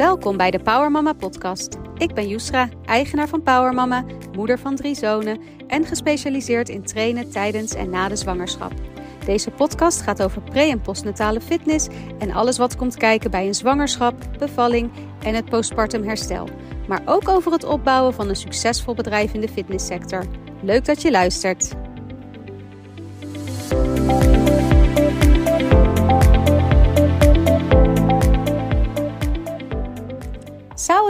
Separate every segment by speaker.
Speaker 1: Welkom bij de Power Mama podcast. Ik ben Yusra, eigenaar van Power Mama, moeder van drie zonen en gespecialiseerd in trainen tijdens en na de zwangerschap. Deze podcast gaat over pre- en postnatale fitness en alles wat komt kijken bij een zwangerschap, bevalling en het postpartum herstel. Maar ook over het opbouwen van een succesvol bedrijf in de fitnesssector. Leuk dat je luistert.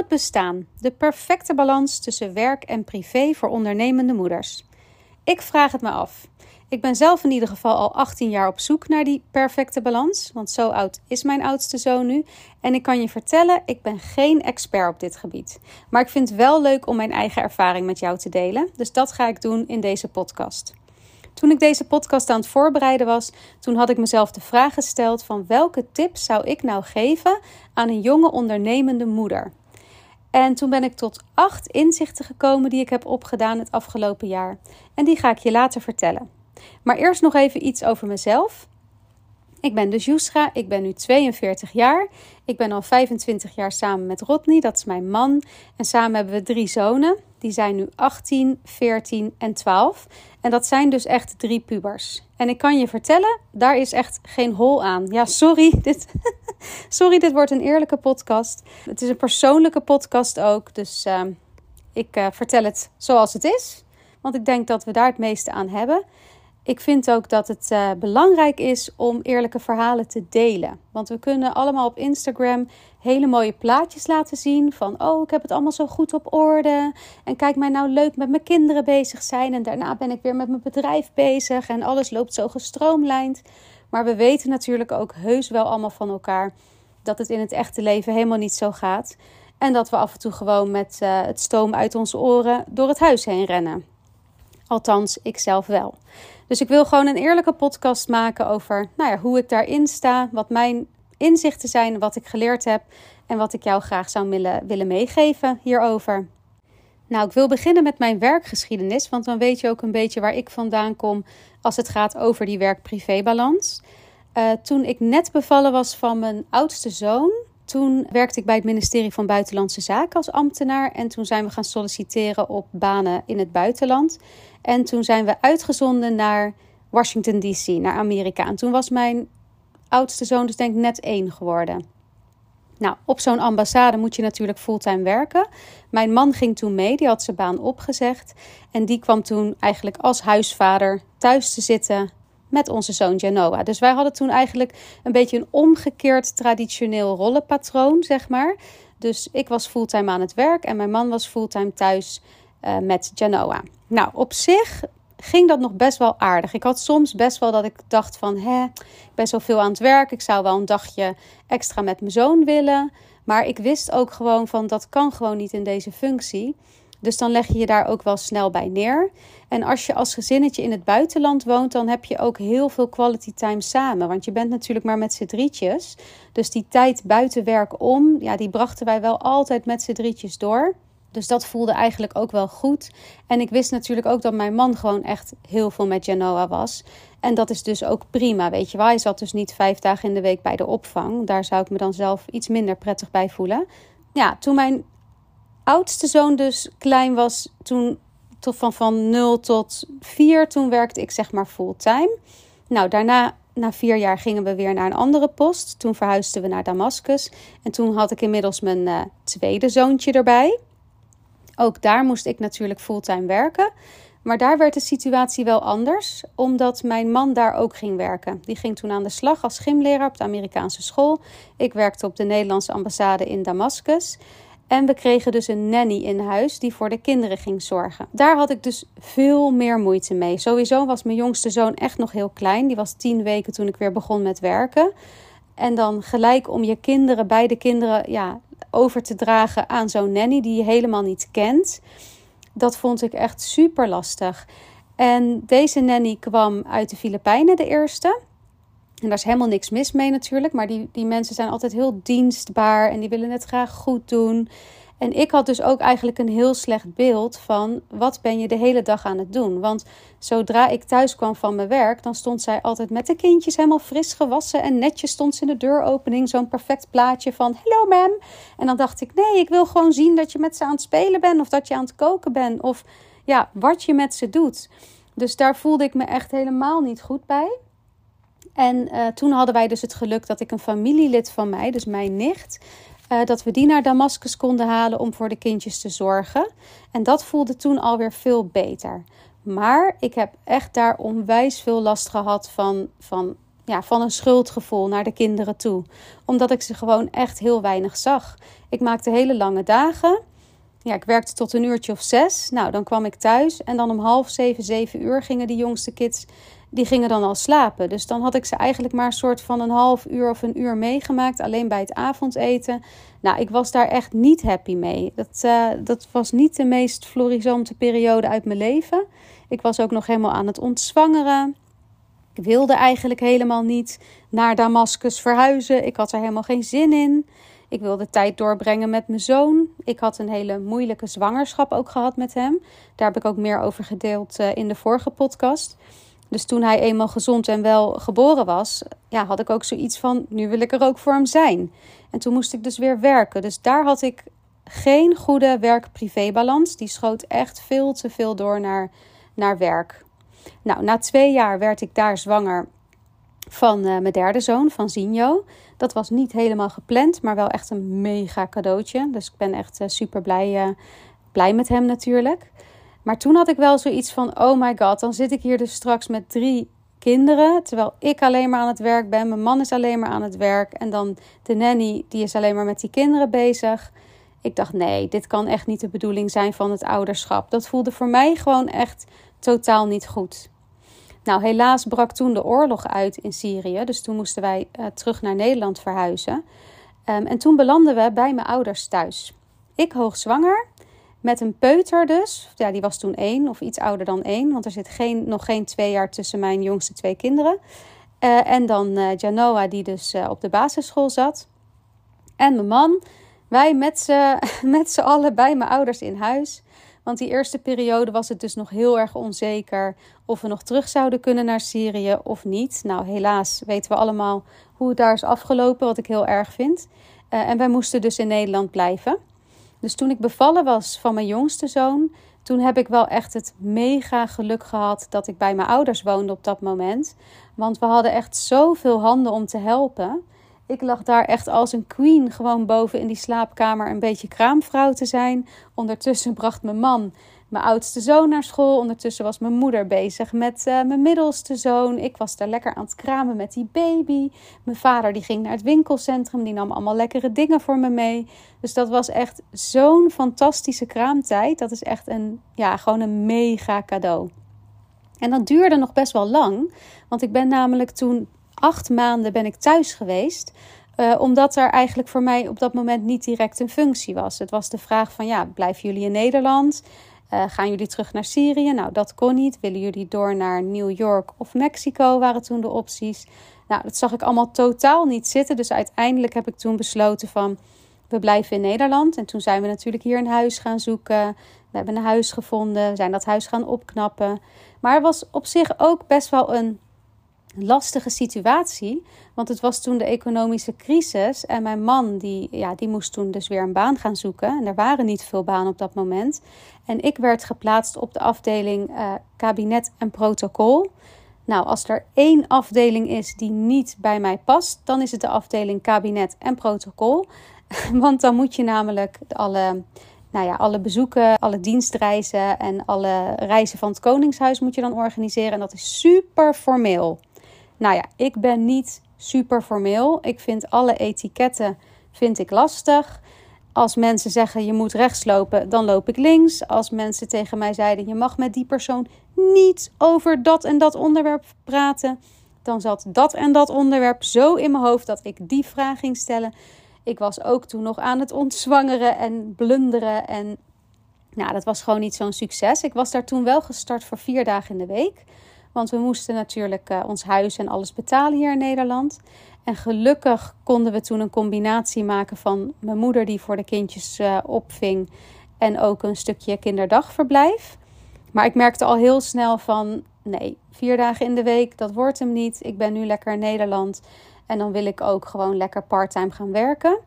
Speaker 1: Het bestaan, de perfecte balans tussen werk en privé voor ondernemende moeders? Ik vraag het me af. Ik ben zelf in ieder geval al 18 jaar op zoek naar die perfecte balans, want zo oud is mijn oudste zoon nu. En ik kan je vertellen, ik ben geen expert op dit gebied. Maar ik vind het wel leuk om mijn eigen ervaring met jou te delen, dus dat ga ik doen in deze podcast. Toen ik deze podcast aan het voorbereiden was, toen had ik mezelf de vraag gesteld van welke tips zou ik nou geven aan een jonge ondernemende moeder? En toen ben ik tot acht inzichten gekomen die ik heb opgedaan het afgelopen jaar. En die ga ik je later vertellen. Maar eerst nog even iets over mezelf. Ik ben dus Yusra, ik ben nu 42 jaar. Ik ben al 25 jaar samen met Rodney, dat is mijn man. En samen hebben we drie zonen. Die zijn nu 18, 14 en 12. En dat zijn dus echt drie pubers. En ik kan je vertellen, daar is echt geen hol aan. Ja, sorry, dit, sorry, dit wordt een eerlijke podcast. Het is een persoonlijke podcast ook. Dus uh, ik uh, vertel het zoals het is. Want ik denk dat we daar het meeste aan hebben. Ik vind ook dat het uh, belangrijk is om eerlijke verhalen te delen. Want we kunnen allemaal op Instagram hele mooie plaatjes laten zien van oh, ik heb het allemaal zo goed op orde en kijk mij nou leuk met mijn kinderen bezig zijn en daarna ben ik weer met mijn bedrijf bezig en alles loopt zo gestroomlijnd. Maar we weten natuurlijk ook heus wel allemaal van elkaar dat het in het echte leven helemaal niet zo gaat en dat we af en toe gewoon met uh, het stoom uit onze oren door het huis heen rennen. Althans, ik zelf wel. Dus ik wil gewoon een eerlijke podcast maken over nou ja, hoe ik daarin sta, wat mijn inzichten zijn, wat ik geleerd heb en wat ik jou graag zou willen, willen meegeven hierover. Nou, ik wil beginnen met mijn werkgeschiedenis, want dan weet je ook een beetje waar ik vandaan kom als het gaat over die werk-privé-balans. Uh, toen ik net bevallen was van mijn oudste zoon, toen werkte ik bij het ministerie van Buitenlandse Zaken als ambtenaar. En toen zijn we gaan solliciteren op banen in het buitenland. En toen zijn we uitgezonden naar Washington DC, naar Amerika. En toen was mijn oudste zoon dus denk ik net één geworden. Nou, op zo'n ambassade moet je natuurlijk fulltime werken. Mijn man ging toen mee, die had zijn baan opgezegd. En die kwam toen eigenlijk als huisvader thuis te zitten met onze zoon Genoa. Dus wij hadden toen eigenlijk een beetje een omgekeerd traditioneel rollenpatroon, zeg maar. Dus ik was fulltime aan het werk en mijn man was fulltime thuis uh, met Genoa. Nou, op zich ging dat nog best wel aardig. Ik had soms best wel dat ik dacht van, hè, ik ben zoveel aan het werk. Ik zou wel een dagje extra met mijn zoon willen. Maar ik wist ook gewoon van, dat kan gewoon niet in deze functie. Dus dan leg je je daar ook wel snel bij neer. En als je als gezinnetje in het buitenland woont, dan heb je ook heel veel quality time samen. Want je bent natuurlijk maar met z'n drietjes. Dus die tijd buiten werk om, ja, die brachten wij wel altijd met z'n drietjes door. Dus dat voelde eigenlijk ook wel goed. En ik wist natuurlijk ook dat mijn man gewoon echt heel veel met Genoa was. En dat is dus ook prima, weet je wel. Hij zat dus niet vijf dagen in de week bij de opvang. Daar zou ik me dan zelf iets minder prettig bij voelen. Ja, toen mijn oudste zoon dus klein was, toen tot van, van 0 tot 4, toen werkte ik zeg maar fulltime. Nou, daarna, na vier jaar, gingen we weer naar een andere post. Toen verhuisden we naar Damascus. En toen had ik inmiddels mijn uh, tweede zoontje erbij. Ook daar moest ik natuurlijk fulltime werken. Maar daar werd de situatie wel anders, omdat mijn man daar ook ging werken. Die ging toen aan de slag als gymleraar op de Amerikaanse school. Ik werkte op de Nederlandse ambassade in Damascus. En we kregen dus een nanny in huis die voor de kinderen ging zorgen. Daar had ik dus veel meer moeite mee. Sowieso was mijn jongste zoon echt nog heel klein. Die was tien weken toen ik weer begon met werken. En dan gelijk om je kinderen, beide kinderen, ja, over te dragen aan zo'n nanny die je helemaal niet kent. Dat vond ik echt super lastig. En deze nanny kwam uit de Filipijnen, de eerste. En daar is helemaal niks mis mee natuurlijk. Maar die, die mensen zijn altijd heel dienstbaar en die willen het graag goed doen. En ik had dus ook eigenlijk een heel slecht beeld van wat ben je de hele dag aan het doen. Want zodra ik thuis kwam van mijn werk, dan stond zij altijd met de kindjes helemaal fris gewassen. En netjes stond ze in de deuropening, zo'n perfect plaatje van hello ma'am. En dan dacht ik, nee, ik wil gewoon zien dat je met ze aan het spelen bent of dat je aan het koken bent. Of ja, wat je met ze doet. Dus daar voelde ik me echt helemaal niet goed bij. En uh, toen hadden wij dus het geluk dat ik een familielid van mij, dus mijn nicht, uh, dat we die naar Damascus konden halen om voor de kindjes te zorgen. En dat voelde toen alweer veel beter. Maar ik heb echt daar onwijs veel last gehad van, van, ja, van een schuldgevoel naar de kinderen toe. Omdat ik ze gewoon echt heel weinig zag. Ik maakte hele lange dagen. Ja, ik werkte tot een uurtje of zes. Nou, dan kwam ik thuis en dan om half zeven, zeven uur gingen de jongste kids die gingen dan al slapen. Dus dan had ik ze eigenlijk maar een soort van een half uur of een uur meegemaakt, alleen bij het avondeten. Nou, ik was daar echt niet happy mee. Dat, uh, dat was niet de meest florisante periode uit mijn leven. Ik was ook nog helemaal aan het ontzwangeren. Ik wilde eigenlijk helemaal niet naar Damascus verhuizen. Ik had er helemaal geen zin in. Ik wilde tijd doorbrengen met mijn zoon. Ik had een hele moeilijke zwangerschap ook gehad met hem. Daar heb ik ook meer over gedeeld uh, in de vorige podcast. Dus toen hij eenmaal gezond en wel geboren was, ja, had ik ook zoiets van: nu wil ik er ook voor hem zijn. En toen moest ik dus weer werken. Dus daar had ik geen goede werk-privé-balans. Die schoot echt veel te veel door naar, naar werk. Nou, na twee jaar werd ik daar zwanger van uh, mijn derde zoon, van Zinjo. Dat was niet helemaal gepland, maar wel echt een mega cadeautje. Dus ik ben echt uh, super blij, uh, blij met hem natuurlijk. Maar toen had ik wel zoiets van: oh my god, dan zit ik hier dus straks met drie kinderen. Terwijl ik alleen maar aan het werk ben. Mijn man is alleen maar aan het werk. En dan de nanny, die is alleen maar met die kinderen bezig. Ik dacht: nee, dit kan echt niet de bedoeling zijn van het ouderschap. Dat voelde voor mij gewoon echt totaal niet goed. Nou, helaas brak toen de oorlog uit in Syrië. Dus toen moesten wij uh, terug naar Nederland verhuizen. Um, en toen belanden we bij mijn ouders thuis. Ik hoogzwanger met een peuter dus. Ja, die was toen één of iets ouder dan één. Want er zit geen, nog geen twee jaar tussen mijn jongste twee kinderen. Uh, en dan uh, Janoa, die dus uh, op de basisschool zat. En mijn man. Wij met z'n allen bij mijn ouders in huis. Want die eerste periode was het dus nog heel erg onzeker of we nog terug zouden kunnen naar Syrië of niet. Nou, helaas weten we allemaal hoe het daar is afgelopen, wat ik heel erg vind. en wij moesten dus in Nederland blijven. Dus toen ik bevallen was van mijn jongste zoon, toen heb ik wel echt het mega geluk gehad dat ik bij mijn ouders woonde op dat moment. Want we hadden echt zoveel handen om te helpen. Ik lag daar echt als een queen gewoon boven in die slaapkamer een beetje kraamvrouw te zijn. Ondertussen bracht mijn man mijn oudste zoon naar school. Ondertussen was mijn moeder bezig met uh, mijn middelste zoon. Ik was daar lekker aan het kramen met die baby. Mijn vader die ging naar het winkelcentrum. Die nam allemaal lekkere dingen voor me mee. Dus dat was echt zo'n fantastische kraamtijd. Dat is echt een, ja, gewoon een mega cadeau. En dat duurde nog best wel lang. Want ik ben namelijk toen acht maanden ben ik thuis geweest. Uh, omdat er eigenlijk voor mij op dat moment niet direct een functie was. Het was de vraag van ja, blijven jullie in Nederland? Uh, gaan jullie terug naar Syrië? Nou, dat kon niet. Willen jullie door naar New York of Mexico? Waren toen de opties. Nou, dat zag ik allemaal totaal niet zitten. Dus uiteindelijk heb ik toen besloten van we blijven in Nederland. En toen zijn we natuurlijk hier een huis gaan zoeken. We hebben een huis gevonden. We zijn dat huis gaan opknappen. Maar het was op zich ook best wel een lastige situatie. Want het was toen de economische crisis. En mijn man, die, ja, die moest toen dus weer een baan gaan zoeken. En er waren niet veel banen op dat moment. En ik werd geplaatst op de afdeling uh, kabinet en protocol. Nou, als er één afdeling is die niet bij mij past, dan is het de afdeling kabinet en protocol. Want dan moet je namelijk alle, nou ja, alle bezoeken, alle dienstreizen en alle reizen van het Koningshuis moet je dan organiseren. En dat is super formeel. Nou ja, ik ben niet super formeel. Ik vind alle etiketten vind ik lastig. Als mensen zeggen je moet rechts lopen, dan loop ik links. Als mensen tegen mij zeiden je mag met die persoon niet over dat en dat onderwerp praten, dan zat dat en dat onderwerp zo in mijn hoofd dat ik die vraag ging stellen. Ik was ook toen nog aan het ontzwangeren en blunderen. En nou, dat was gewoon niet zo'n succes. Ik was daar toen wel gestart voor vier dagen in de week. Want we moesten natuurlijk uh, ons huis en alles betalen hier in Nederland. En gelukkig konden we toen een combinatie maken van mijn moeder die voor de kindjes uh, opving en ook een stukje kinderdagverblijf. Maar ik merkte al heel snel van nee, vier dagen in de week, dat wordt hem niet. Ik ben nu lekker in Nederland en dan wil ik ook gewoon lekker parttime gaan werken.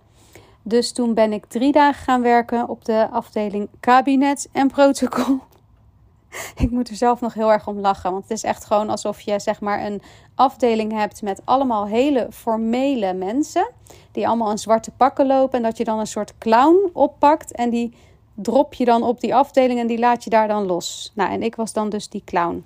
Speaker 1: Dus toen ben ik drie dagen gaan werken op de afdeling kabinet en protocol. ik moet er zelf nog heel erg om lachen. Want het is echt gewoon alsof je zeg maar een afdeling hebt met allemaal hele formele mensen. Die allemaal in zwarte pakken lopen. En dat je dan een soort clown oppakt. En die drop je dan op die afdeling en die laat je daar dan los. Nou, en ik was dan dus die clown.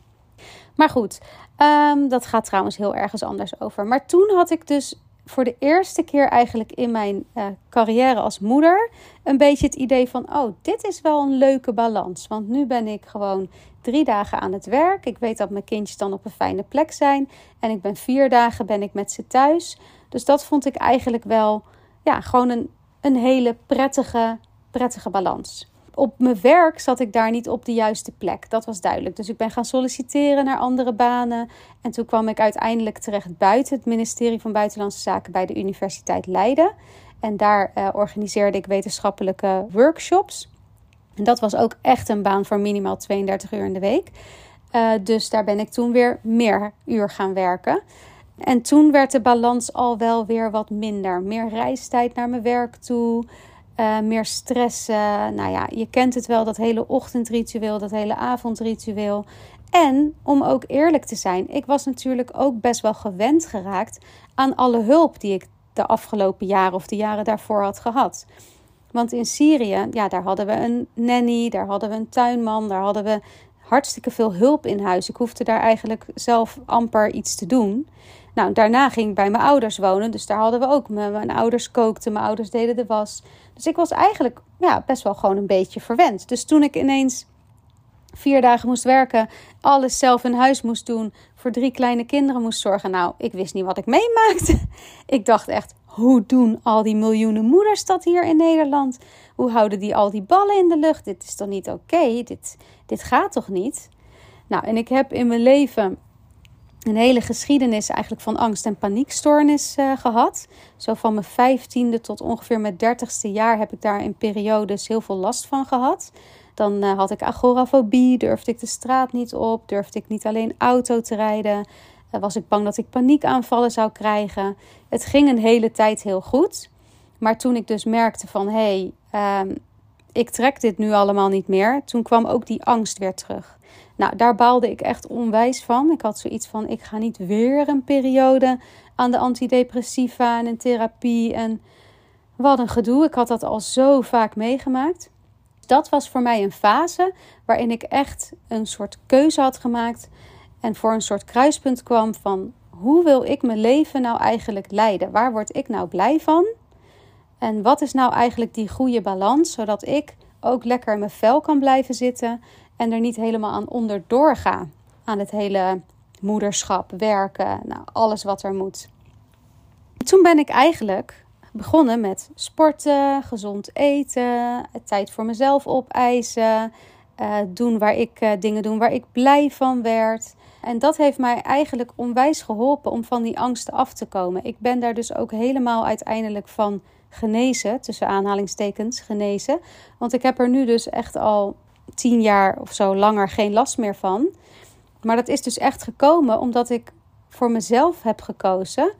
Speaker 1: Maar goed, ehm, dat gaat trouwens heel ergens anders over. Maar toen had ik dus voor de eerste keer eigenlijk in mijn uh, carrière als moeder een beetje het idee van: oh, dit is wel een leuke balans. Want nu ben ik gewoon drie dagen aan het werk. Ik weet dat mijn kindjes dan op een fijne plek zijn. En ik ben vier dagen ben ik met ze thuis. Dus dat vond ik eigenlijk wel, ja, gewoon een, een hele prettige, prettige balans op mijn werk zat ik daar niet op de juiste plek. Dat was duidelijk. Dus ik ben gaan solliciteren naar andere banen. En toen kwam ik uiteindelijk terecht buiten het ministerie van Buitenlandse Zaken bij de Universiteit Leiden. En daar uh, organiseerde ik wetenschappelijke workshops. En dat was ook echt een baan voor minimaal 32 uur in de week. Uh, dus daar ben ik toen weer meer uur gaan werken. En toen werd de balans al wel weer wat minder. Meer reistijd naar mijn werk toe. Uh, meer stressen. Nou ja, je kent het wel, dat hele ochtendritueel, dat hele avondritueel. En om ook eerlijk te zijn, ik was natuurlijk ook best wel gewend geraakt aan alle hulp die ik de afgelopen jaren of de jaren daarvoor had gehad. Want in Syrië, ja, daar hadden we een nanny, daar hadden we een tuinman, daar hadden we hartstikke veel hulp in huis. Ik hoefde daar eigenlijk zelf amper iets te doen. Nou, daarna ging ik bij mijn ouders wonen. Dus daar hadden we ook. Mijn, ouders kookten, mijn ouders deden de was. Dus ik was eigenlijk ja, best wel gewoon een beetje verwend. Dus toen ik ineens vier dagen moest werken, alles zelf in huis moest doen, voor drie kleine kinderen moest zorgen. Nou, ik wist niet wat ik meemaakte. Ik dacht echt, hoe doen al die miljoenen moeders dat hier in Nederland? Hoe houden die al die ballen in de lucht? Dit is toch niet oké? Dit, dit gaat toch niet? Nou, en ik heb in mijn leven een hele geschiedenis eigenlijk van angst- en paniekstoornis uh, gehad. Zo van mijn vijftiende tot ongeveer mijn dertigste jaar heb ik daar in periodes heel veel last van gehad. Dan uh, had ik agorafobie, durfde ik de straat niet op, durfde ik niet alleen auto te rijden. Uh, was ik bang dat ik paniekaanvallen zou krijgen. Het ging een hele tijd heel goed. Maar toen ik dus merkte van hé, hey, um, ik trek dit nu allemaal niet meer, toen kwam ook die angst weer terug. Nou, daar baalde ik echt onwijs van. Ik had zoiets van: ik ga niet weer een periode aan de antidepressiva en therapie. En wat een gedoe. Ik had dat al zo vaak meegemaakt. Dat was voor mij een fase waarin ik echt een soort keuze had gemaakt. En voor een soort kruispunt kwam van: hoe wil ik mijn leven nou eigenlijk leiden? Waar word ik nou blij van? En wat is nou eigenlijk die goede balans, zodat ik ook lekker in mijn vel kan blijven zitten en er niet helemaal aan onderdoor ga. Aan het hele moederschap, werken, nou, alles wat er moet. Toen ben ik eigenlijk begonnen met sporten, gezond eten, tijd voor mezelf opeisen, uh, doen waar ik uh, dingen doen waar ik blij van werd. En dat heeft mij eigenlijk onwijs geholpen om van die angsten af te komen. Ik ben daar dus ook helemaal uiteindelijk van genezen, tussen aanhalingstekens genezen. Want ik heb er nu dus echt al tien jaar of zo langer geen last meer van. Maar dat is dus echt gekomen omdat ik voor mezelf heb gekozen.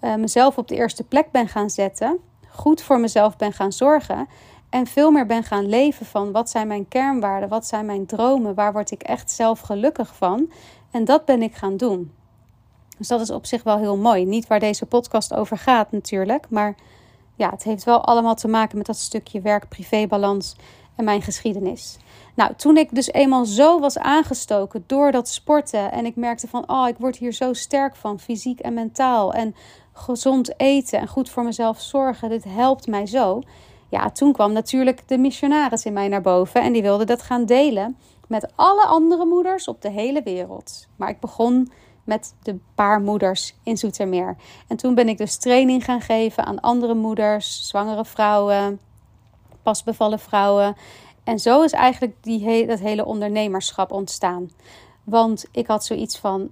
Speaker 1: Uh, mezelf op de eerste plek ben gaan zetten. Goed voor mezelf ben gaan zorgen. En veel meer ben gaan leven van wat zijn mijn kernwaarden, wat zijn mijn dromen, waar word ik echt zelf gelukkig van. En dat ben ik gaan doen. Dus dat is op zich wel heel mooi. Niet waar deze podcast over gaat natuurlijk, maar ja, het heeft wel allemaal te maken met dat stukje werk-privé-balans en mijn geschiedenis. Nou, toen ik dus eenmaal zo was aangestoken door dat sporten en ik merkte van, oh, ik word hier zo sterk van, fysiek en mentaal en gezond eten en goed voor mezelf zorgen, dit helpt mij zo. Ja, toen kwam natuurlijk de missionaris in mij naar boven en die wilde dat gaan delen met alle andere moeders op de hele wereld. Maar ik begon met de paar moeders in Zoetermeer. En toen ben ik dus training gaan geven aan andere moeders, zwangere vrouwen, pasbevallen vrouwen. En zo is eigenlijk die dat hele ondernemerschap ontstaan. Want ik had zoiets van: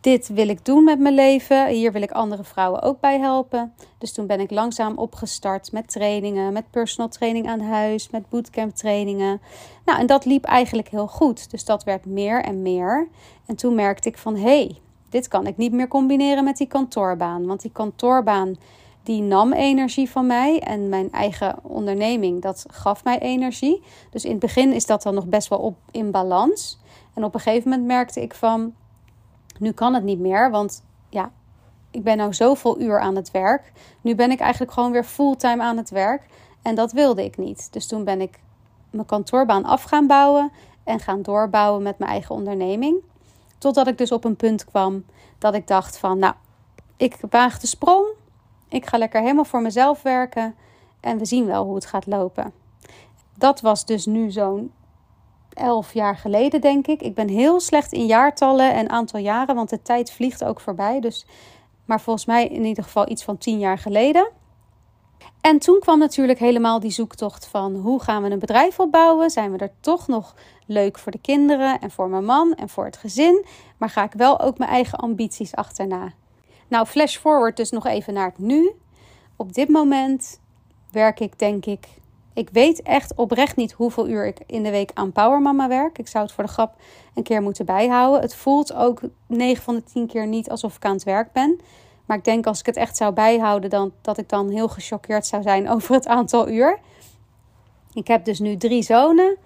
Speaker 1: dit wil ik doen met mijn leven. Hier wil ik andere vrouwen ook bij helpen. Dus toen ben ik langzaam opgestart met trainingen, met personal training aan huis, met bootcamp trainingen. Nou, en dat liep eigenlijk heel goed. Dus dat werd meer en meer. En toen merkte ik van hé, hey, dit kan ik niet meer combineren met die kantoorbaan. Want die kantoorbaan die nam energie van mij en mijn eigen onderneming, dat gaf mij energie. Dus in het begin is dat dan nog best wel op in balans. En op een gegeven moment merkte ik van nu kan het niet meer, want ja, ik ben nou zoveel uur aan het werk. Nu ben ik eigenlijk gewoon weer fulltime aan het werk. En dat wilde ik niet. Dus toen ben ik mijn kantoorbaan af gaan bouwen en gaan doorbouwen met mijn eigen onderneming. Totdat ik dus op een punt kwam dat ik dacht van, nou, ik waag de sprong. Ik ga lekker helemaal voor mezelf werken en we zien wel hoe het gaat lopen. Dat was dus nu zo'n elf jaar geleden, denk ik. Ik ben heel slecht in jaartallen en aantal jaren, want de tijd vliegt ook voorbij. Dus, maar volgens mij in ieder geval iets van tien jaar geleden. En toen kwam natuurlijk helemaal die zoektocht van hoe gaan we een bedrijf opbouwen? Zijn we er toch nog leuk voor de kinderen en voor mijn man en voor het gezin? Maar ga ik wel ook mijn eigen ambities achterna? Nou, flash forward dus nog even naar het nu. Op dit moment werk ik denk ik ik weet echt oprecht niet hoeveel uur ik in de week aan Power Mama werk. Ik zou het voor de grap een keer moeten bijhouden. Het voelt ook 9 van de 10 keer niet alsof ik aan het werk ben. Maar ik denk als ik het echt zou bijhouden, dan, dat ik dan heel gechoqueerd zou zijn over het aantal uur. Ik heb dus nu drie zonen.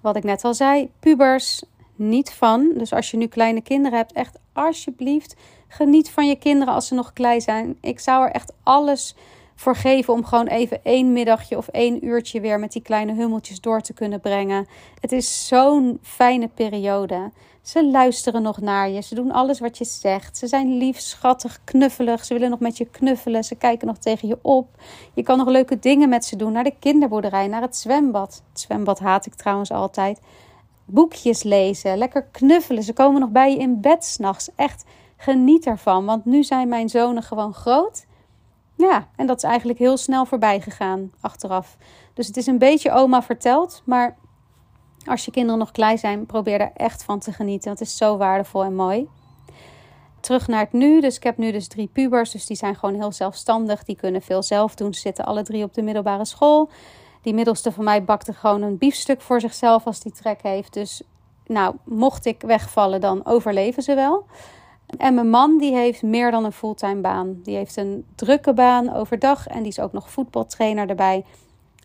Speaker 1: Wat ik net al zei, pubers, niet van. Dus als je nu kleine kinderen hebt, echt alsjeblieft geniet van je kinderen als ze nog klein zijn. Ik zou er echt alles voor geven om gewoon even één middagje of één uurtje weer met die kleine hummeltjes door te kunnen brengen. Het is zo'n fijne periode. Ze luisteren nog naar je. Ze doen alles wat je zegt. Ze zijn lief, schattig, knuffelig. Ze willen nog met je knuffelen. Ze kijken nog tegen je op. Je kan nog leuke dingen met ze doen. Naar de kinderboerderij, naar het zwembad. Het zwembad haat ik trouwens altijd. Boekjes lezen, lekker knuffelen. Ze komen nog bij je in bed s'nachts. Echt geniet ervan. Want nu zijn mijn zonen gewoon groot. Ja, en dat is eigenlijk heel snel voorbij gegaan achteraf. Dus het is een beetje oma verteld, maar als je kinderen nog klein zijn, probeer er echt van te genieten. Het is zo waardevol en mooi. Terug naar het nu. Dus ik heb nu dus drie pubers. Dus die zijn gewoon heel zelfstandig. Die kunnen veel zelf doen. Ze zitten alle drie op de middelbare school. Die middelste van mij bakte gewoon een biefstuk voor zichzelf als die trek heeft. Dus nou, mocht ik wegvallen, dan overleven ze wel. En mijn man die heeft meer dan een fulltime baan. Die heeft een drukke baan overdag en die is ook nog voetbaltrainer erbij.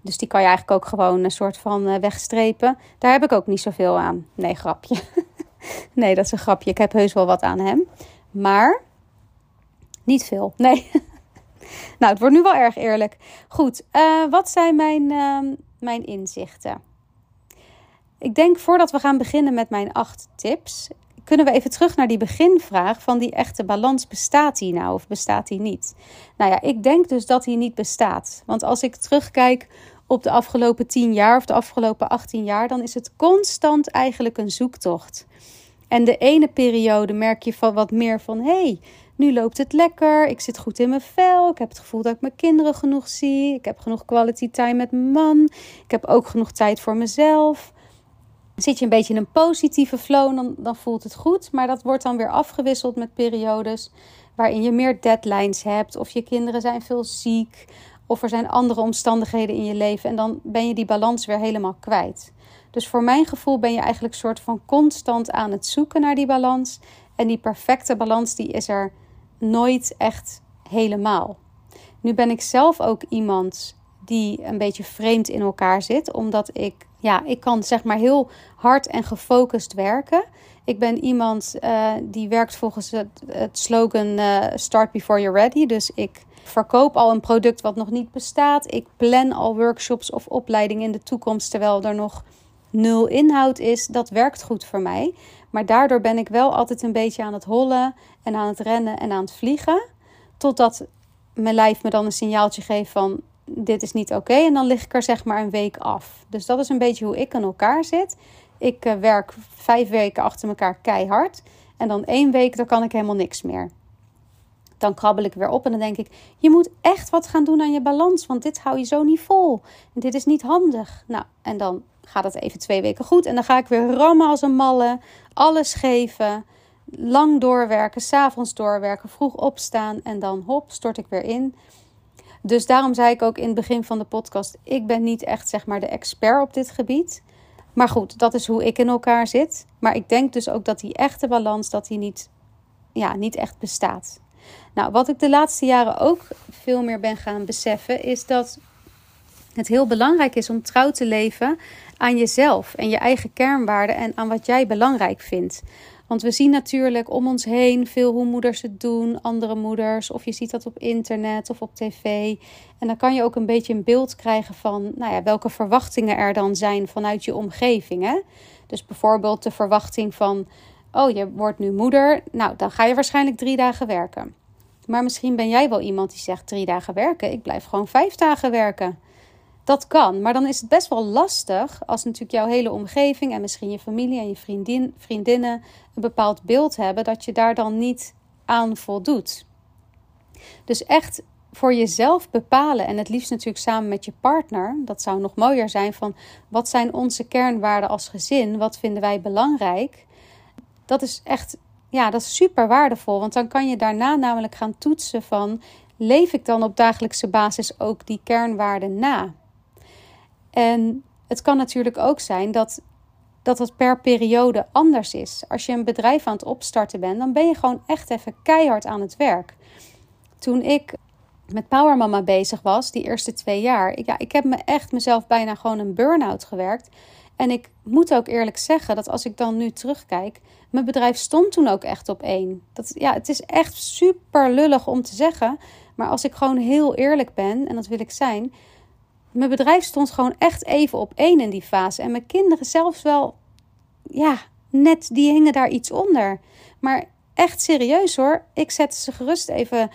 Speaker 1: Dus die kan je eigenlijk ook gewoon een soort van eh, wegstrepen. Daar heb ik ook niet zoveel aan. Nee, grapje. nee, dat is een grapje. Ik heb heus wel wat aan hem. Maar niet veel. Nee. nou, het wordt nu wel erg eerlijk. Goed, uh, wat zijn mijn, uh, mijn inzichten? Ik denk voordat we gaan beginnen met mijn acht tips, kunnen we even terug naar die beginvraag van die echte balans. Bestaat die nou of bestaat die niet? Nou ja, ik denk dus dat die niet bestaat. Want als ik terugkijk op de afgelopen 10 jaar of de afgelopen 18 jaar, dan is het constant eigenlijk een zoektocht. En de ene periode merk je van wat meer van hey, nu loopt het lekker, ik zit goed in mijn vel, ik heb het gevoel dat ik mijn kinderen genoeg zie, ik heb genoeg quality time met mijn man, ik heb ook genoeg tijd voor mezelf. Zit je een beetje in een positieve flow, dan, dan voelt het goed. Maar dat wordt dan weer afgewisseld met periodes waarin je meer deadlines hebt. Of je kinderen zijn veel ziek. Of er zijn andere omstandigheden in je leven. En dan ben je die balans weer helemaal kwijt. Dus voor mijn gevoel ben je eigenlijk soort van constant aan het zoeken naar die balans. En die perfecte balans die is er nooit echt helemaal. Nu ben ik zelf ook iemand die een beetje vreemd in elkaar zit, omdat ik ja, ik kan zeg maar heel hard en gefocust werken. Ik ben iemand uh, die werkt volgens het, slogan uh, Start Before You're Ready. Dus ik verkoop al een product wat nog niet bestaat. Ik plan al workshops of opleidingen in de toekomst terwijl er nog nul inhoud is. Dat werkt goed voor mij. Maar daardoor ben ik wel altijd een beetje aan het hollen en aan het rennen en aan het vliegen. Totdat mijn lijf me dan een signaaltje geeft van dit is niet oké. En dan lig ik er zeg maar een week af. Dus dat is een beetje hoe ik in elkaar zit. Ik uh, werk vijf weken achter elkaar keihard. En dan één week, dan kan ik helemaal niks meer. Dan krabbel ik weer op en dan denk ik: je moet echt wat gaan doen aan je balans, want dit hou je zo niet vol. En dit is niet handig. Nou, en dan gaat het even twee weken goed en dan ga ik weer rammen als een malle, alles geven, lang doorwerken, s'avonds doorwerken, vroeg opstaan en dan hop, stort ik weer in. Dus daarom zei ik ook in het begin van de podcast: ik ben niet echt zeg maar de expert op dit gebied. Maar goed, dat is hoe ik in elkaar zit. Maar ik denk dus ook dat die echte balans dat die niet, ja, niet echt bestaat. Nou, wat ik de laatste jaren ook veel meer ben gaan beseffen, is dat het heel belangrijk is om trouw te leven aan jezelf en je eigen kernwaarden en aan wat jij belangrijk vindt. Want we zien natuurlijk om ons heen veel hoe moeders het doen, andere moeders, of je ziet dat op internet of op tv. En dan kan je ook een beetje een beeld krijgen van nou ja, welke verwachtingen er dan zijn vanuit je omgeving. Hè? Dus bijvoorbeeld de verwachting van, oh je wordt nu moeder, nou dan ga je waarschijnlijk drie dagen werken. Maar misschien ben jij wel iemand die zegt drie dagen werken, ik blijf gewoon vijf dagen werken. Dat kan, maar dan is het best wel lastig als natuurlijk jouw hele omgeving en misschien je familie en je vriendin, vriendinnen een bepaald beeld hebben dat je daar dan niet aan voldoet. Dus echt voor jezelf bepalen en het liefst natuurlijk samen met je partner. Dat zou nog mooier zijn van wat zijn onze kernwaarden als gezin? Wat vinden wij belangrijk? Dat is echt ja, dat is super waardevol, want dan kan je daarna namelijk gaan toetsen van leef ik dan op dagelijkse basis ook die kernwaarden na? En het kan natuurlijk ook zijn dat, dat het per periode anders is. Als je een bedrijf aan het opstarten bent, dan ben je gewoon echt even keihard aan het werk. Toen ik met Power Mama bezig was, die eerste twee jaar, ik, ja, ik heb me echt mezelf bijna gewoon een burn-out gewerkt. En ik moet ook eerlijk zeggen dat als ik dan nu terugkijk, mijn bedrijf stond toen ook echt op één. Dat, ja, het is echt super lullig om te zeggen. Maar als ik gewoon heel eerlijk ben, en dat wil ik zijn, mijn bedrijf stond gewoon echt even op één in die fase. En mijn kinderen zelfs wel, ja, net, die hingen daar iets onder. Maar echt serieus hoor. Ik zette ze gerust even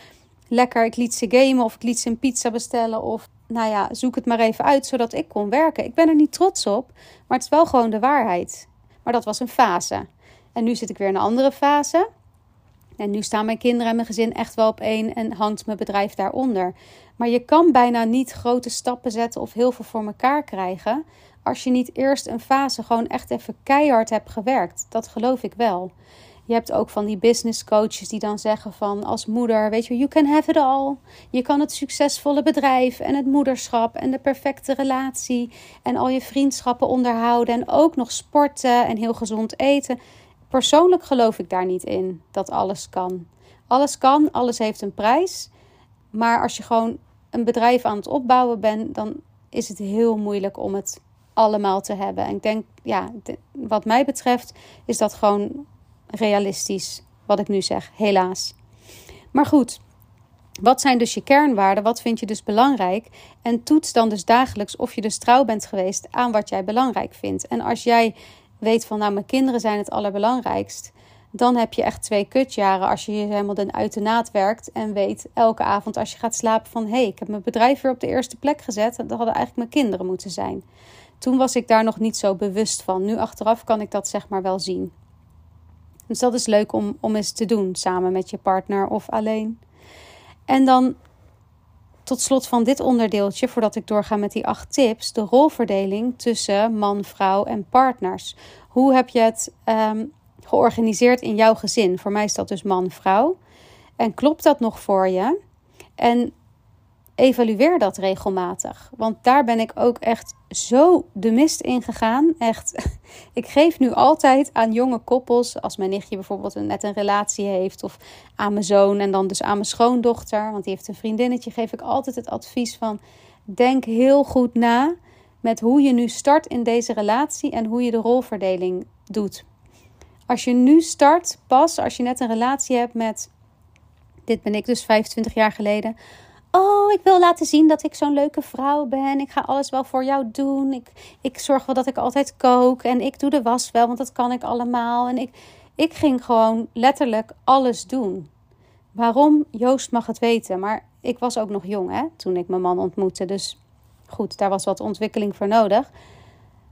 Speaker 1: lekker. Ik liet ze gamen of ik liet ze een pizza bestellen. Of nou ja, zoek het maar even uit zodat ik kon werken. Ik ben er niet trots op, maar het is wel gewoon de waarheid. Maar dat was een fase. En nu zit ik weer in een andere fase. En nu staan mijn kinderen en mijn gezin echt wel op één en hangt mijn bedrijf daaronder. Maar je kan bijna niet grote stappen zetten of heel veel voor elkaar krijgen als je niet eerst een fase gewoon echt even keihard hebt gewerkt. Dat geloof ik wel. Je hebt ook van die business coaches die dan zeggen van als moeder, weet je, you can have it all. Je kan het succesvolle bedrijf en het moederschap en de perfecte relatie en al je vriendschappen onderhouden en ook nog sporten en heel gezond eten. Persoonlijk geloof ik daar niet in dat alles kan. Alles kan, alles heeft een prijs. Maar als je gewoon een bedrijf aan het opbouwen bent, dan is het heel moeilijk om het allemaal te hebben. En ik denk, ja, wat mij betreft, is dat gewoon realistisch. Wat ik nu zeg, helaas. Maar goed, wat zijn dus je kernwaarden? Wat vind je dus belangrijk? En toets dan dus dagelijks of je dus trouw bent geweest aan wat jij belangrijk vindt. En als jij weet van, nou, mijn kinderen zijn het allerbelangrijkst. Dan heb je echt twee kutjaren als je helemaal den uit de naad werkt. En weet elke avond als je gaat slapen van... hé, hey, ik heb mijn bedrijf weer op de eerste plek gezet. Dat hadden eigenlijk mijn kinderen moeten zijn. Toen was ik daar nog niet zo bewust van. Nu achteraf kan ik dat zeg maar wel zien. Dus dat is leuk om, om eens te doen samen met je partner of alleen. En dan tot slot van dit onderdeeltje, voordat ik doorga met die acht tips, de rolverdeling tussen man, vrouw en partners. Hoe heb je het ehm, georganiseerd in jouw gezin? Voor mij is dat dus man, vrouw. En klopt dat nog voor je? En evalueer dat regelmatig. Want daar ben ik ook echt zo de mist in gegaan. Echt, ik geef nu altijd aan jonge koppels, als mijn nichtje bijvoorbeeld net een relatie heeft, of aan mijn zoon en dan dus aan mijn schoondochter, want die heeft een vriendinnetje, geef ik altijd het advies van: denk heel goed na met hoe je nu start in deze relatie en hoe je de rolverdeling doet. Als je nu start, pas als je net een relatie hebt met, dit ben ik dus 25 jaar geleden, Oh, ik wil laten zien dat ik zo'n leuke vrouw ben. Ik ga alles wel voor jou doen. Ik, ik zorg wel dat ik altijd kook. En ik doe de was wel, want dat kan ik allemaal. En ik, ik ging gewoon letterlijk alles doen. Waarom? Joost mag het weten. Maar ik was ook nog jong hè, toen ik mijn man ontmoette. Dus goed, daar was wat ontwikkeling voor nodig.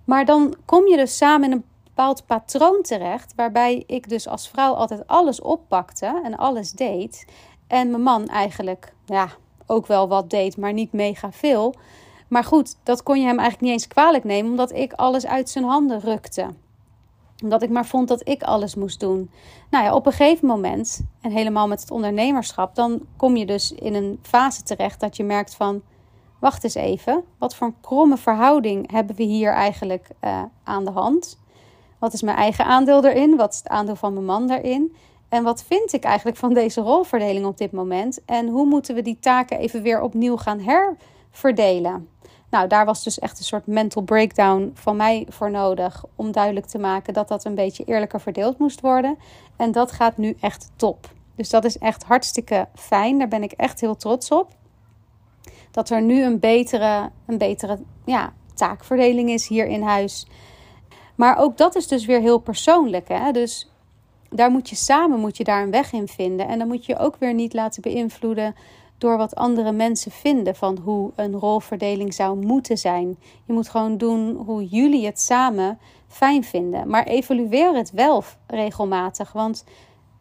Speaker 1: Maar dan kom je dus samen in een bepaald patroon terecht. Waarbij ik dus als vrouw altijd alles oppakte en alles deed. En mijn man eigenlijk, ja, ook wel wat deed, maar niet mega veel. Maar goed, dat kon je hem eigenlijk niet eens kwalijk nemen, omdat ik alles uit zijn handen rukte. Omdat ik maar vond dat ik alles moest doen. Nou ja, op een gegeven moment, en helemaal met het ondernemerschap, dan kom je dus in een fase terecht dat je merkt van, wacht eens even, wat voor een kromme verhouding hebben we hier eigenlijk uh, aan de hand? Wat is mijn eigen aandeel erin? Wat is het aandeel van mijn man daarin? En wat vind ik eigenlijk van deze rolverdeling op dit moment? En hoe moeten we die taken even weer opnieuw gaan herverdelen? Nou, daar was dus echt een soort mental breakdown van mij voor nodig om duidelijk te maken dat dat een beetje eerlijker verdeeld moest worden. En dat gaat nu echt top. Dus dat is echt hartstikke fijn. Daar ben ik echt heel trots op. Dat er nu een betere, een betere ja, taakverdeling is hier in huis. Maar ook dat is dus weer heel persoonlijk. Hè? Dus daar moet je samen moet je daar een weg in vinden. En dan moet je ook weer niet laten beïnvloeden door wat andere mensen vinden van hoe een rolverdeling zou moeten zijn. Je moet gewoon doen hoe jullie het samen fijn vinden. Maar evalueer het wel regelmatig. Want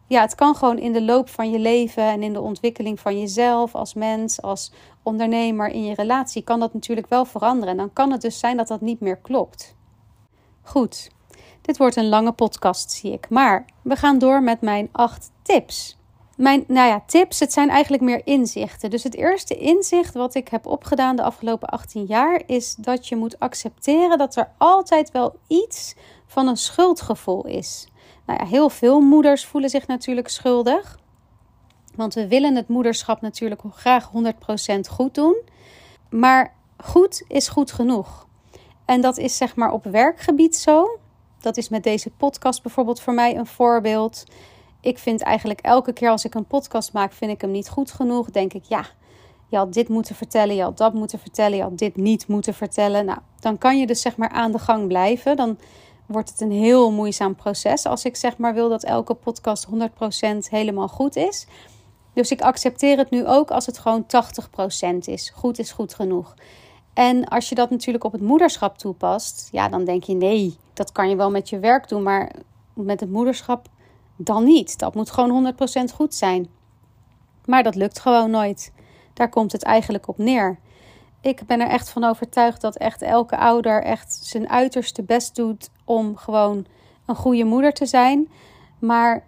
Speaker 1: ja, het kan gewoon in de loop van je leven en in de ontwikkeling van jezelf als mens, als ondernemer in je relatie, kan dat natuurlijk wel veranderen. En dan kan het dus zijn dat dat niet meer klopt. Goed, dit wordt een lange podcast, zie ik. Maar we gaan door met mijn acht tips. Mijn, nou ja, tips, het zijn eigenlijk meer inzichten. Dus het eerste inzicht wat ik heb opgedaan de afgelopen 18 jaar is dat je moet accepteren dat er altijd wel iets van een schuldgevoel is. Nou ja, heel veel moeders voelen zich natuurlijk schuldig. Want we willen het moederschap natuurlijk graag 100% goed doen. Maar goed is goed genoeg. En dat is zeg maar op werkgebied zo. Dat is met deze podcast bijvoorbeeld voor mij een voorbeeld. Ik vind eigenlijk elke keer als ik een podcast maak, vind ik hem niet goed genoeg. Denk ik, ja, je had dit moeten vertellen, je had dat moeten vertellen, je had dit niet moeten vertellen. Nou, dan kan je dus zeg maar aan de gang blijven. Dan wordt het een heel moeizaam proces als ik zeg maar wil dat elke podcast 100% helemaal goed is. Dus ik accepteer het nu ook als het gewoon 80% is. Goed is goed genoeg. En als je dat natuurlijk op het moederschap toepast, ja, dan denk je nee, dat kan je wel met je werk doen, maar met het moederschap dan niet. Dat moet gewoon 100% goed zijn. Maar dat lukt gewoon nooit. Daar komt het eigenlijk op neer. Ik ben er echt van overtuigd dat echt elke ouder echt zijn uiterste best doet om gewoon een goede moeder te zijn. Maar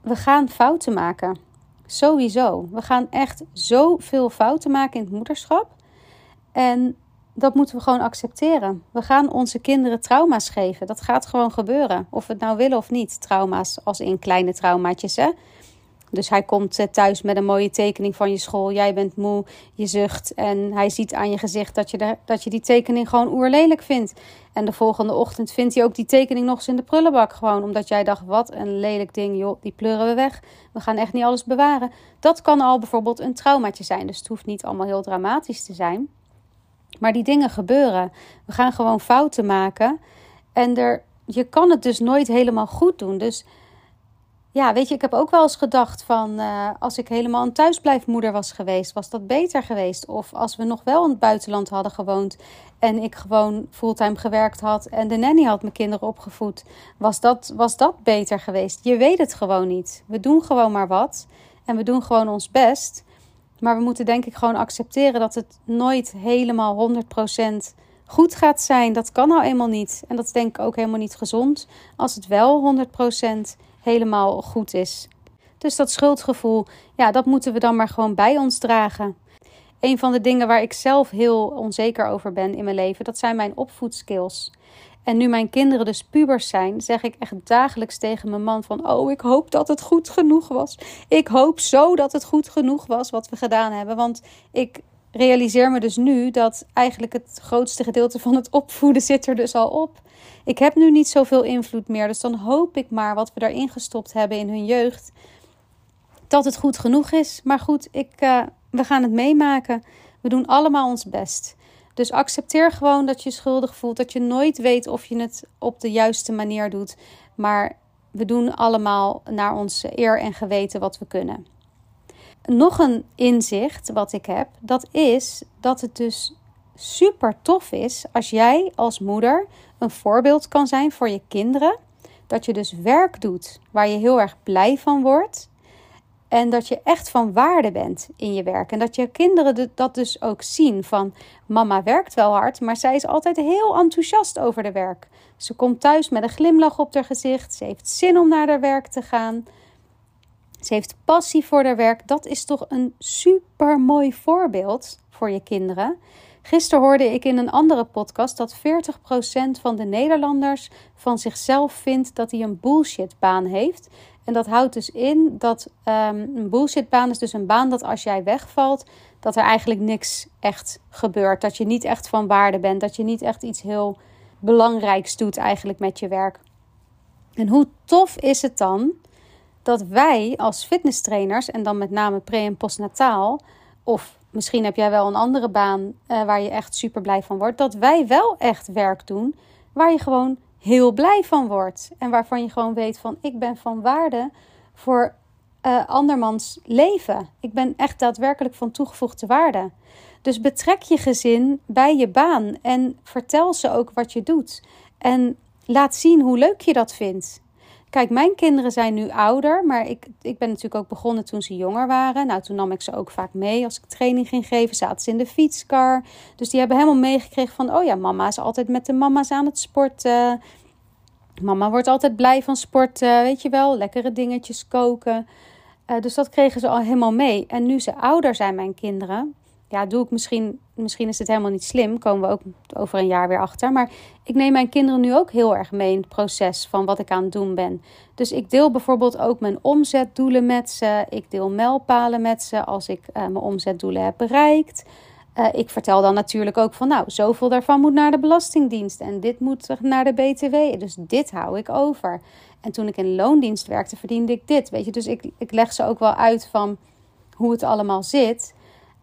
Speaker 1: we gaan fouten maken. Sowieso. We gaan echt zoveel fouten maken in het moederschap. En dat moeten we gewoon accepteren. We gaan onze kinderen trauma's geven. Dat gaat gewoon gebeuren. Of we het nou willen of niet. Trauma's als in kleine traumaatjes. Hè? Dus hij komt eh, thuis met een mooie tekening van je school. Jij bent moe, je zucht. En hij ziet aan je gezicht dat je, dat je die tekening gewoon oerlelijk vindt. En de volgende ochtend vindt hij ook die tekening nog eens in de prullenbak. Gewoon omdat jij dacht: wat een lelijk ding, joh, die pleuren we weg. We gaan echt niet alles bewaren. Dat kan al bijvoorbeeld een traumaatje zijn. Dus het hoeft niet allemaal heel dramatisch te zijn. Maar die dingen gebeuren. We gaan gewoon fouten maken. En er, je kan het dus nooit helemaal goed doen. Dus ja, weet je, ik heb ook wel eens gedacht van uh, als ik helemaal een thuisblijfmoeder was geweest, was dat beter geweest? Of als we nog wel in het buitenland hadden gewoond en ik gewoon fulltime gewerkt had en de nanny had mijn kinderen opgevoed, was dat, was dat beter geweest? Je weet het gewoon niet. We doen gewoon maar wat en we doen gewoon ons best. Maar we moeten denk ik gewoon accepteren dat het nooit helemaal 100% goed gaat zijn. Dat kan nou eenmaal niet. En dat is denk ik ook helemaal niet gezond als het wel 100% helemaal goed is. Dus dat schuldgevoel, ja, dat moeten we dan maar gewoon bij ons dragen. Een van de dingen waar ik zelf heel onzeker over ben in mijn leven, dat zijn mijn opvoedskills. En nu mijn kinderen dus pubers zijn, zeg ik echt dagelijks tegen mijn man van... Oh, ik hoop dat het goed genoeg was. Ik hoop zo dat het goed genoeg was wat we gedaan hebben. Want ik realiseer me dus nu dat eigenlijk het grootste gedeelte van het opvoeden zit er dus al op. Ik heb nu niet zoveel invloed meer, dus dan hoop ik maar wat we daarin gestopt hebben in hun jeugd... dat het goed genoeg is. Maar goed, ik, uh, we gaan het meemaken. We doen allemaal ons best. Dus accepteer gewoon dat je schuldig voelt. Dat je nooit weet of je het op de juiste manier doet. Maar we doen allemaal naar ons eer en geweten wat we kunnen. Nog een inzicht wat ik heb, dat is dat het dus super tof is als jij als moeder een voorbeeld kan zijn voor je kinderen. Dat je dus werk doet waar je heel erg blij van wordt. En dat je echt van waarde bent in je werk. En dat je kinderen dat dus ook zien van mama werkt wel hard, maar zij is altijd heel enthousiast over de werk. Ze komt thuis met een glimlach op haar gezicht. Ze heeft zin om naar haar werk te gaan. Ze heeft passie voor haar werk. Dat is toch een super mooi voorbeeld voor je kinderen. Gisteren hoorde ik in een andere podcast dat 40% van de Nederlanders van zichzelf vindt dat hij een bullshitbaan heeft. En dat houdt dus in dat um, een bullshitbaan is dus een baan dat als jij wegvalt, dat er eigenlijk niks echt gebeurt. Dat je niet echt van waarde bent. Dat je niet echt iets heel belangrijks doet eigenlijk met je werk. En hoe tof is het dan dat wij als fitnesstrainers, en dan met name pre- en postnataal, of misschien heb jij wel een andere baan uh, waar je echt super blij van wordt, dat wij wel echt werk doen waar je gewoon heel blij van wordt. En waarvan je gewoon weet van ik ben van waarde voor uh, andermans leven. Ik ben echt daadwerkelijk van toegevoegde waarde. Dus betrek je gezin bij je baan en vertel ze ook wat je doet. En laat zien hoe leuk je dat vindt. Kijk, mijn kinderen zijn nu ouder, maar ik, ik ben natuurlijk ook begonnen toen ze jonger waren. Nou, toen nam ik ze ook vaak mee als ik training ging geven. Zaten ze in de fietskar. Dus die hebben helemaal meegekregen van, oh ja, mama is altijd met de mama's aan het sporten. Mama wordt altijd blij van sporten, weet je wel. Lekkere dingetjes koken. Uh, dus dat kregen ze al helemaal mee. En nu ze ouder zijn, mijn kinderen, ja, doe ik misschien, misschien is het helemaal niet slim, komen we ook over een jaar weer achter. Maar ik neem mijn kinderen nu ook heel erg mee in het proces van wat ik aan het doen ben. Dus ik deel bijvoorbeeld ook mijn omzetdoelen met ze. Ik deel mijlpalen met ze als ik uh, mijn omzetdoelen heb bereikt. Uh, ik vertel dan natuurlijk ook van, nou, zoveel daarvan moet naar de Belastingdienst en dit moet naar de BTW. Dus dit hou ik over. En toen ik in loondienst werkte, verdiende ik dit. Weet je, dus ik, ik leg ze ook wel uit van hoe het allemaal zit.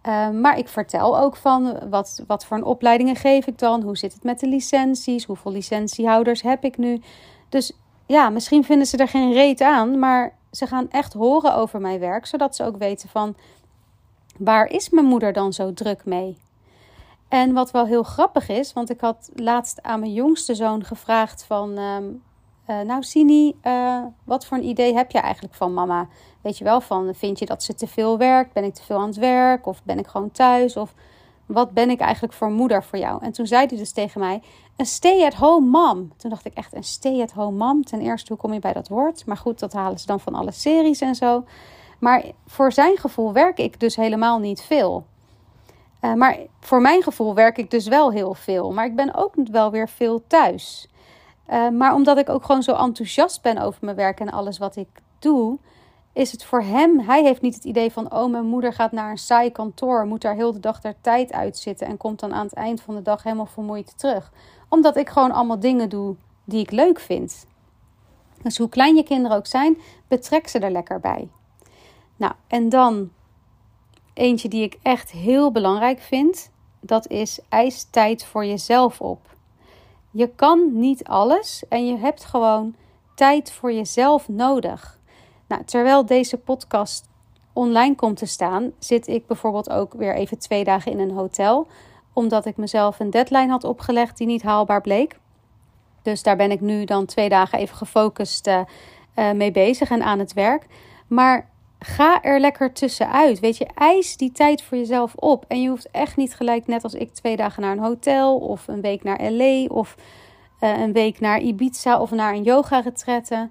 Speaker 1: Uh, maar ik vertel ook van wat, wat voor een opleidingen geef ik dan? Hoe zit het met de licenties? Hoeveel licentiehouders heb ik nu? Dus ja, misschien vinden ze er geen reet aan, maar ze gaan echt horen over mijn werk, zodat ze ook weten van waar is mijn moeder dan zo druk mee? En wat wel heel grappig is, want ik had laatst aan mijn jongste zoon gevraagd van, um, uh, nou Sini, uh, wat voor een idee heb je eigenlijk van mama? Weet je wel, van vind je dat ze te veel werkt? Ben ik te veel aan het werk? Of ben ik gewoon thuis? Of wat ben ik eigenlijk voor moeder voor jou? En toen zei hij dus tegen mij, een stay-at-home mom. Toen dacht ik echt, een stay-at-home mom? Ten eerste, hoe kom je bij dat woord? Maar goed, dat halen ze dan van alle series en zo. Maar voor zijn gevoel werk ik dus helemaal niet veel. Uh, maar voor mijn gevoel werk ik dus wel heel veel. Maar ik ben ook wel weer veel thuis. Uh, maar omdat ik ook gewoon zo enthousiast ben over mijn werk en alles wat ik doe, is het voor hem, hij heeft niet het idee van, oh mijn moeder gaat naar een saai kantoor, moet daar heel de dag daar tijd uitzitten en komt dan aan het eind van de dag helemaal vermoeid terug. Omdat ik gewoon allemaal dingen doe die ik leuk vind. Dus hoe klein je kinderen ook zijn, betrek ze er lekker bij. Nou, en dan eentje die ik echt heel belangrijk vind, dat is eis tijd voor jezelf op. Je kan niet alles en je hebt gewoon tijd voor jezelf nodig. Nou, terwijl deze podcast online komt te staan, zit ik bijvoorbeeld ook weer even twee dagen in een hotel, omdat ik mezelf een deadline had opgelegd die niet haalbaar bleek. Dus daar ben ik nu dan twee dagen even gefocust uh, uh, mee bezig en aan het werk. Maar ga er lekker tussenuit. Weet je, eis die tijd voor jezelf op. En je hoeft echt niet gelijk, net als ik, twee dagen naar een hotel of een week naar LA of uh, een week naar Ibiza of naar een yoga-retrette.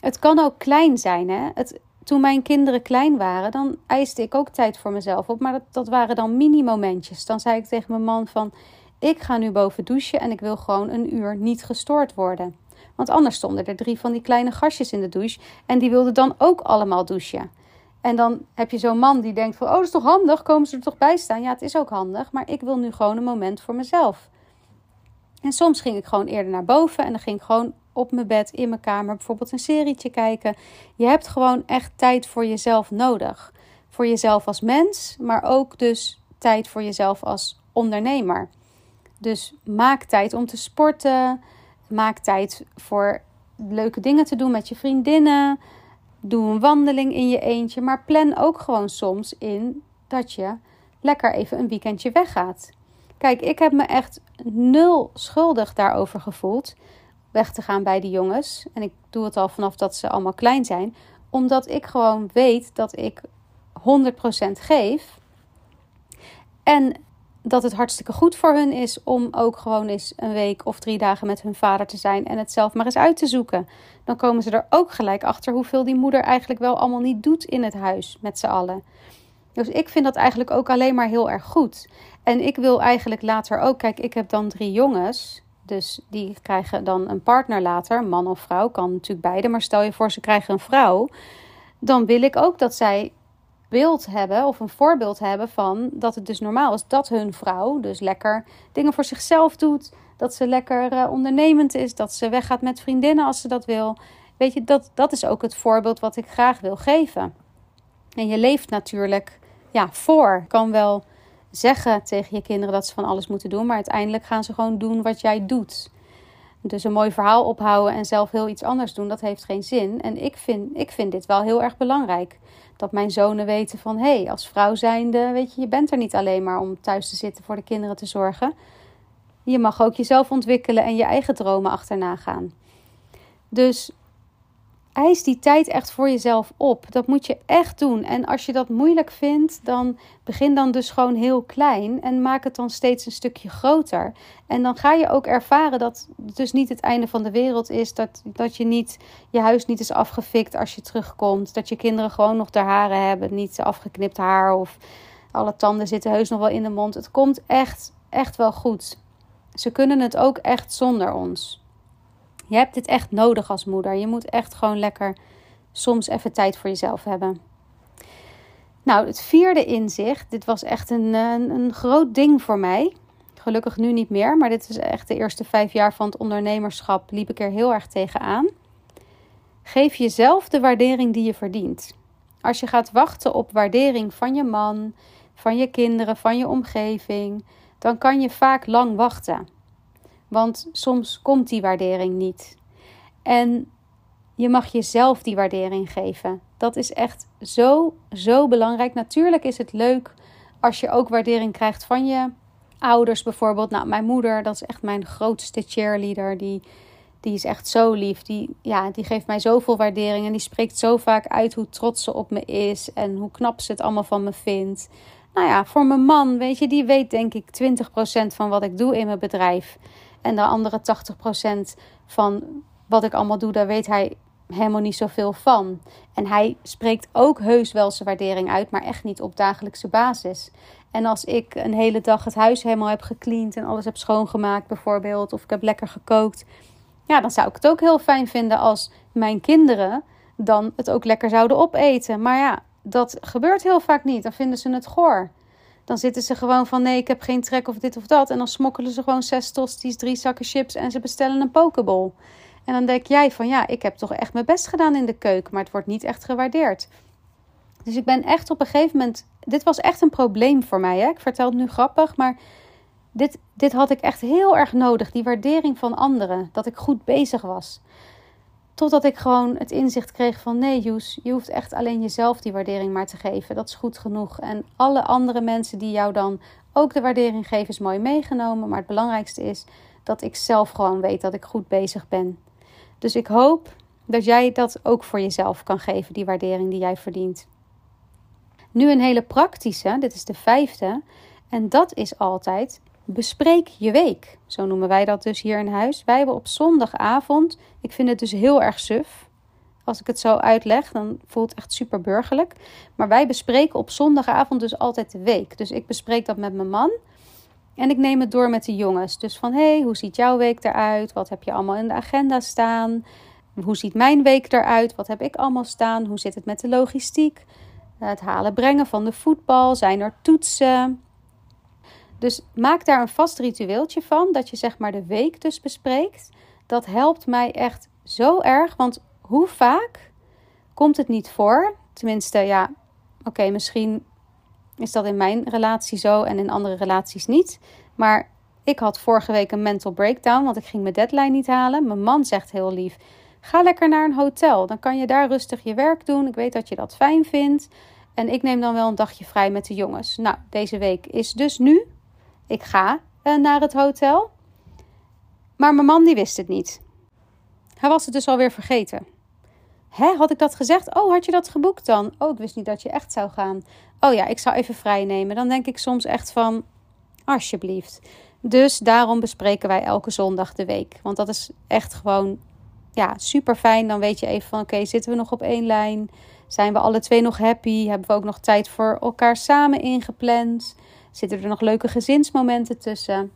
Speaker 1: Het kan ook klein zijn. Hè? Het, toen mijn kinderen klein waren, dan eiste ik ook tijd voor mezelf op. Maar dat, dat waren dan mini-momentjes. Dan zei ik tegen mijn man van... Ik ga nu boven douchen en ik wil gewoon een uur niet gestoord worden. Want anders stonden er drie van die kleine gastjes in de douche. En die wilden dan ook allemaal douchen. En dan heb je zo'n man die denkt van... Oh, dat is toch handig? Komen ze er toch bij staan? Ja, het is ook handig. Maar ik wil nu gewoon een moment voor mezelf. En soms ging ik gewoon eerder naar boven. En dan ging ik gewoon op mijn bed, in mijn kamer, bijvoorbeeld een serietje kijken. Je hebt gewoon echt tijd voor jezelf nodig. Voor jezelf als mens, maar ook dus tijd voor jezelf als ondernemer. Dus maak tijd om te sporten. Maak tijd voor leuke dingen te doen met je vriendinnen. Doe een wandeling in je eentje. Maar plan ook gewoon soms in dat je lekker even een weekendje weggaat. Kijk, ik heb me echt nul schuldig daarover gevoeld weg te gaan bij de jongens. En ik doe het al vanaf dat ze allemaal klein zijn. omdat ik gewoon weet dat ik 100% geef. En dat het hartstikke goed voor hun is om ook gewoon eens een week of drie dagen met hun vader te zijn en het zelf maar eens uit te zoeken. Dan komen ze er ook gelijk achter hoeveel die moeder eigenlijk wel allemaal niet doet in het huis met z'n allen. Dus ik vind dat eigenlijk ook alleen maar heel erg goed. En ik wil eigenlijk later ook, kijk, ik heb dan drie jongens. Dus die krijgen dan een partner later, man of vrouw, kan natuurlijk beide. Maar stel je voor, ze krijgen een vrouw. Dan wil ik ook dat zij beeld hebben of een voorbeeld hebben van dat het dus normaal is dat hun vrouw dus lekker dingen voor zichzelf doet. Dat ze lekker uh, ondernemend is, dat ze weggaat met vriendinnen als ze dat wil. Weet je, dat, dat is ook het voorbeeld wat ik graag wil geven. En je leeft natuurlijk ja, voor. kan wel zeggen tegen je kinderen dat ze van alles moeten doen, maar uiteindelijk gaan ze gewoon doen wat jij doet. Dus een mooi verhaal ophouden en zelf heel iets anders doen, dat heeft geen zin. En ik vind, ik vind dit wel heel erg belangrijk. Dat mijn zonen weten van, hé, hey, als vrouw zijnde, weet je, je bent er niet alleen maar om thuis te zitten voor de kinderen te zorgen. Je mag ook jezelf ontwikkelen en je eigen dromen achterna gaan. Dus eis die tijd echt voor jezelf op. Dat moet je echt doen. En als je dat moeilijk vindt, dan begin dan dus gewoon heel klein en maak het dan steeds een stukje groter. En dan ga je ook ervaren dat het dus niet het einde van de wereld is. Dat, dat je niet je huis niet is afgefikt als je terugkomt. Dat je kinderen gewoon nog de haren hebben, niet afgeknipt haar of alle tanden zitten heus nog wel in de mond. Het komt echt, echt wel goed. Ze kunnen het ook echt zonder ons. Je hebt dit echt nodig als moeder. Je moet echt gewoon lekker soms even tijd voor jezelf hebben. Nou, het vierde inzicht. Dit was echt een, een, een groot ding voor mij. Gelukkig nu niet meer, maar dit is echt de eerste vijf jaar van het ondernemerschap. Liep ik er heel erg tegenaan. Geef jezelf de waardering die je verdient. Als je gaat wachten op waardering van je man, van je kinderen, van je omgeving, dan kan je vaak lang wachten. Want soms komt die waardering niet. En je mag jezelf die waardering geven. Dat is echt zo, zo belangrijk. Natuurlijk is het leuk als je ook waardering krijgt van je ouders bijvoorbeeld. Nou, mijn moeder, dat is echt mijn grootste cheerleader. Die, die is echt zo lief. Die, ja, die geeft mij zoveel waardering. En die spreekt zo vaak uit hoe trots ze op me is. En hoe knap ze het allemaal van me vindt. Nou ja, voor mijn man, weet je, die weet denk ik 20% van wat ik doe in mijn bedrijf. En de andere 80% van wat ik allemaal doe, daar weet hij helemaal niet zoveel van. En hij spreekt ook heus wel zijn waardering uit, maar echt niet op dagelijkse basis. En als ik een hele dag het huis helemaal heb gecleaned en alles heb schoongemaakt, bijvoorbeeld, of ik heb lekker gekookt, ja, dan zou ik het ook heel fijn vinden als mijn kinderen dan het ook lekker zouden opeten. Maar ja, dat gebeurt heel vaak niet. Dan vinden ze het goor. Dan zitten ze gewoon van nee, ik heb geen trek of dit of dat. En dan smokkelen ze gewoon zes tosties, drie zakken chips en ze bestellen een pokeball. En dan denk jij van ja, ik heb toch echt mijn best gedaan in de keuken, maar het wordt niet echt gewaardeerd. Dus ik ben echt op een gegeven moment. Dit was echt een probleem voor mij. Hè? Ik vertel het nu grappig, maar dit, dit had ik echt heel erg nodig. Die waardering van anderen. Dat ik goed bezig was. Totdat ik gewoon het inzicht kreeg van nee, Joes, je hoeft echt alleen jezelf die waardering maar te geven. Dat is goed genoeg. En alle andere mensen die jou dan ook de waardering geven, is mooi meegenomen. Maar het belangrijkste is dat ik zelf gewoon weet dat ik goed bezig ben. Dus ik hoop dat jij dat ook voor jezelf kan geven, die waardering die jij verdient. Nu een hele praktische, dit is de vijfde. En dat is altijd bespreek je week. Zo noemen wij dat dus hier in huis. Wij hebben op zondagavond, ik vind het dus heel erg suf. Als ik het zo uitleg, dan voelt het echt super burgerlijk. Maar wij bespreken op zondagavond dus altijd de week. Dus ik bespreek dat met mijn man. En ik neem het door met de jongens. Dus van, hey, hoe ziet jouw week eruit? Wat heb je allemaal in de agenda staan? Hoe ziet mijn week eruit? Wat heb ik allemaal staan? Hoe zit het met de logistiek? Het halen brengen van de voetbal. Zijn er toetsen? Dus maak daar een vast ritueeltje van, dat je zeg maar de week dus bespreekt. Dat helpt mij echt zo erg, want hoe vaak komt het niet voor? Tenminste, ja, oké, misschien is dat in mijn relatie zo en in andere relaties niet. Maar ik had vorige week een mental breakdown, want ik ging mijn deadline niet halen. Mijn man zegt heel lief: ga lekker naar een hotel, dan kan je daar rustig je werk doen. Ik weet dat je dat fijn vindt. En ik neem dan wel een dagje vrij met de jongens. Nou, deze week is dus nu ik ga uh, naar het hotel. Maar mijn man die wist het niet. Hij was het dus alweer vergeten. Hè, had ik dat gezegd? Oh, had je dat geboekt dan? Oh, ik wist niet dat je echt zou gaan. Oh ja, ik zou even vrij nemen. Dan denk ik soms echt van, alsjeblieft. Dus daarom bespreken wij elke zondag de week. Want dat is echt gewoon ja, super fijn. Dan weet je even van oké, zitten we nog op één lijn? Zijn we alle twee nog happy? Hebben we ook nog tijd voor elkaar samen ingepland? Zitten er nog leuke gezinsmomenten tussen?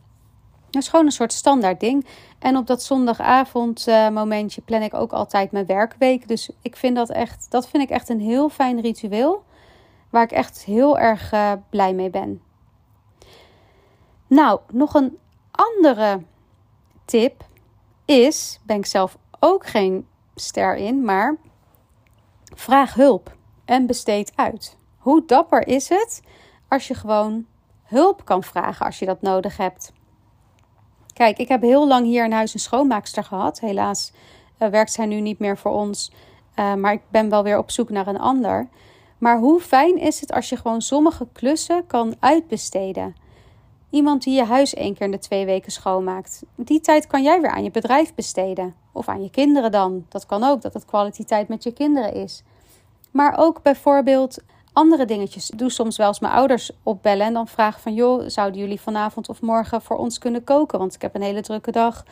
Speaker 1: Dat is gewoon een soort standaard ding. En op dat zondagavond uh, momentje plan ik ook altijd mijn werkweek. Dus ik vind dat echt, dat vind ik echt een heel fijn ritueel. Waar ik echt heel erg uh, blij mee ben. Nou, nog een andere tip is, ben ik zelf ook geen ster in, maar vraag hulp en besteed uit. Hoe dapper is het als je gewoon hulp kan vragen als je dat nodig hebt? Kijk, ik heb heel lang hier in huis een schoonmaakster gehad. Helaas uh, werkt zij nu niet meer voor ons. Uh, maar ik ben wel weer op zoek naar een ander. Maar hoe fijn is het als je gewoon sommige klussen kan uitbesteden? Iemand die je huis één keer in de twee weken schoonmaakt. Die tijd kan jij weer aan je bedrijf besteden. Of aan je kinderen dan. Dat kan ook, dat het kwaliteit met je kinderen is. Maar ook bijvoorbeeld andere dingetjes. Ik doe soms wel eens mijn ouders opbellen en dan vraag van... joh, zouden jullie vanavond of morgen voor ons kunnen koken? Want ik heb een hele drukke dag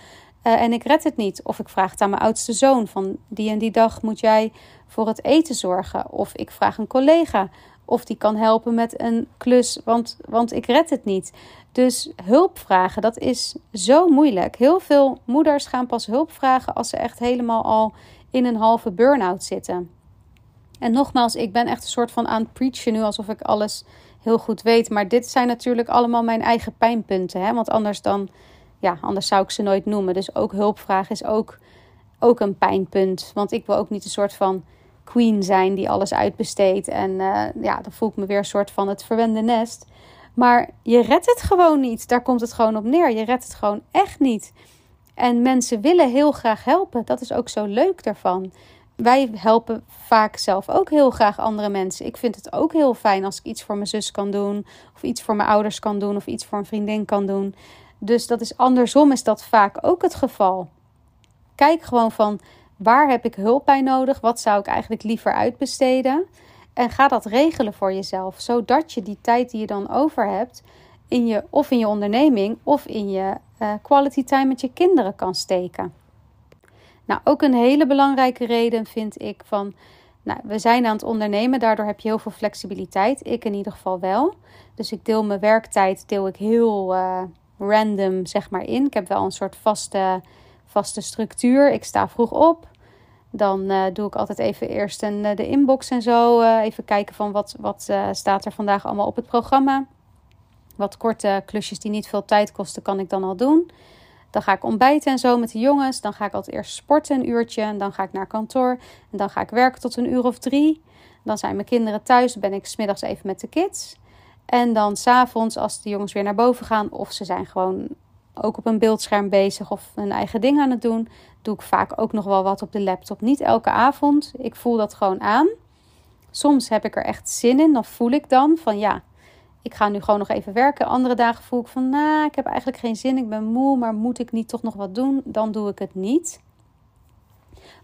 Speaker 1: uh, en ik red het niet. Of ik vraag het aan mijn oudste zoon van... die en die dag moet jij voor het eten zorgen. Of ik vraag een collega of die kan helpen met een klus, want, want ik red het niet. Dus hulp vragen, dat is zo moeilijk. Heel veel moeders gaan pas hulp vragen als ze echt helemaal al in een halve burn-out zitten. En nogmaals, ik ben echt een soort van aan het preachen nu alsof ik alles heel goed weet. Maar dit zijn natuurlijk allemaal mijn eigen pijnpunten. Hè? Want anders dan, ja, anders zou ik ze nooit noemen. Dus ook hulpvraag is ook, ook een pijnpunt. Want ik wil ook niet een soort van queen zijn die alles uitbesteedt. En uh, ja, dan voel ik me weer een soort van het verwende nest. Maar je redt het gewoon niet. Daar komt het gewoon op neer. Je redt het gewoon echt niet. En mensen willen heel graag helpen. Dat is ook zo leuk daarvan. Wij helpen vaak zelf ook heel graag andere mensen. Ik vind het ook heel fijn als ik iets voor mijn zus kan doen, of iets voor mijn ouders kan doen, of iets voor een vriendin kan doen. Dus dat is andersom, is dat vaak ook het geval. Kijk gewoon van Waar heb ik hulp bij nodig? Wat zou ik eigenlijk liever uitbesteden? En ga dat regelen voor jezelf, zodat je die tijd die je dan over hebt, in je, of in je onderneming of in je uh, quality time met je kinderen kan steken. Nou, ook een hele belangrijke reden vind ik van, nou, we zijn aan het ondernemen, daardoor heb je heel veel flexibiliteit. Ik in ieder geval wel. Dus ik deel mijn werktijd, deel ik heel uh, random, zeg maar, in. Ik heb wel een soort vaste, vaste structuur. Ik sta vroeg op. Dan uh, doe ik altijd even eerst een, uh, de inbox en zo. Even kijken van wat, wat staat er vandaag allemaal op het programma. Wat korte klusjes die niet veel tijd kosten, kan ik dan al doen. Dan ga ik ontbijten en zo met de jongens. Dan ga ik altijd eerst sporten een uurtje. En dan ga ik naar kantoor. En dan ga ik werken tot een uur of drie. Dan zijn mijn kinderen thuis. Dan ben ik smiddags even met de kids. En dan s'avonds, als de jongens weer naar boven gaan, of ze zijn gewoon ook op een beeldscherm bezig of hun eigen ding aan het doen. Doe ik vaak ook nog wel wat op de laptop. Niet elke avond. Ik voel dat gewoon aan. Soms heb ik er echt zin in. Dan voel ik dan van ja, ik ga nu gewoon nog even werken. Andere dagen voel ik van nou, ik heb eigenlijk geen zin. Ik ben moe, maar moet ik niet toch nog wat doen? Dan doe ik het niet.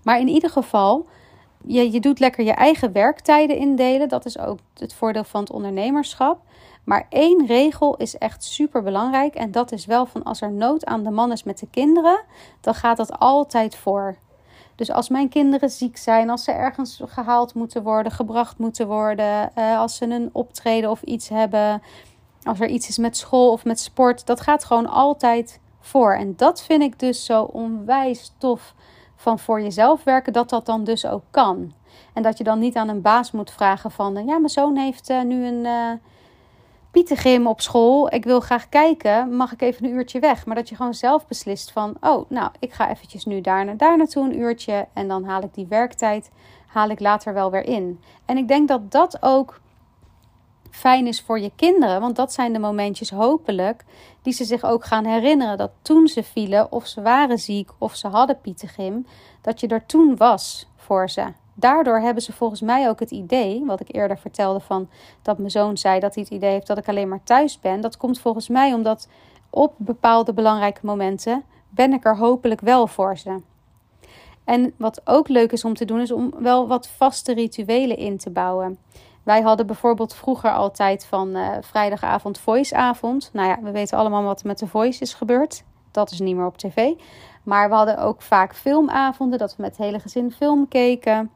Speaker 1: Maar in ieder geval, je, je doet lekker je eigen werktijden indelen. Dat is ook het voordeel van het ondernemerschap. Maar één regel is echt super belangrijk. En dat is wel van als er nood aan de man is met de kinderen, dan gaat dat altijd voor. Dus als mijn kinderen ziek zijn, als ze ergens gehaald moeten worden, gebracht moeten worden, eh, als ze een optreden of iets hebben, als er iets is met school of met sport, dat gaat gewoon altijd voor. En dat vind ik dus zo onwijs tof van voor jezelf werken, dat dat dan dus ook kan. En dat je dan niet aan een baas moet vragen van, ja, mijn zoon heeft uh, nu een. Pietengym op school. Ik wil graag kijken. Mag ik even een uurtje weg? Maar dat je gewoon zelf beslist van... Oh, nou, ik ga eventjes nu daar naar daar naartoe een uurtje. En dan haal ik die werktijd haal ik later wel weer in. En ik denk dat dat ook fijn is voor je kinderen. Want dat zijn de momentjes hopelijk die ze zich ook gaan herinneren. Dat toen ze vielen of ze waren ziek of ze hadden Pietengym... dat je er toen was voor ze daardoor hebben ze volgens mij ook het idee, wat ik eerder vertelde van dat mijn zoon zei dat hij het idee heeft dat ik alleen maar thuis ben. Dat komt volgens mij omdat op bepaalde belangrijke momenten ben ik er hopelijk wel voor ze. En wat ook leuk is om te doen, is om wel wat vaste rituelen in te bouwen. Wij hadden bijvoorbeeld vroeger altijd van uh, vrijdagavond voiceavond. Nou ja, we weten allemaal wat er met de voice is gebeurd. Dat is niet meer op tv. Maar we hadden ook vaak filmavonden, dat we met het hele gezin film keken.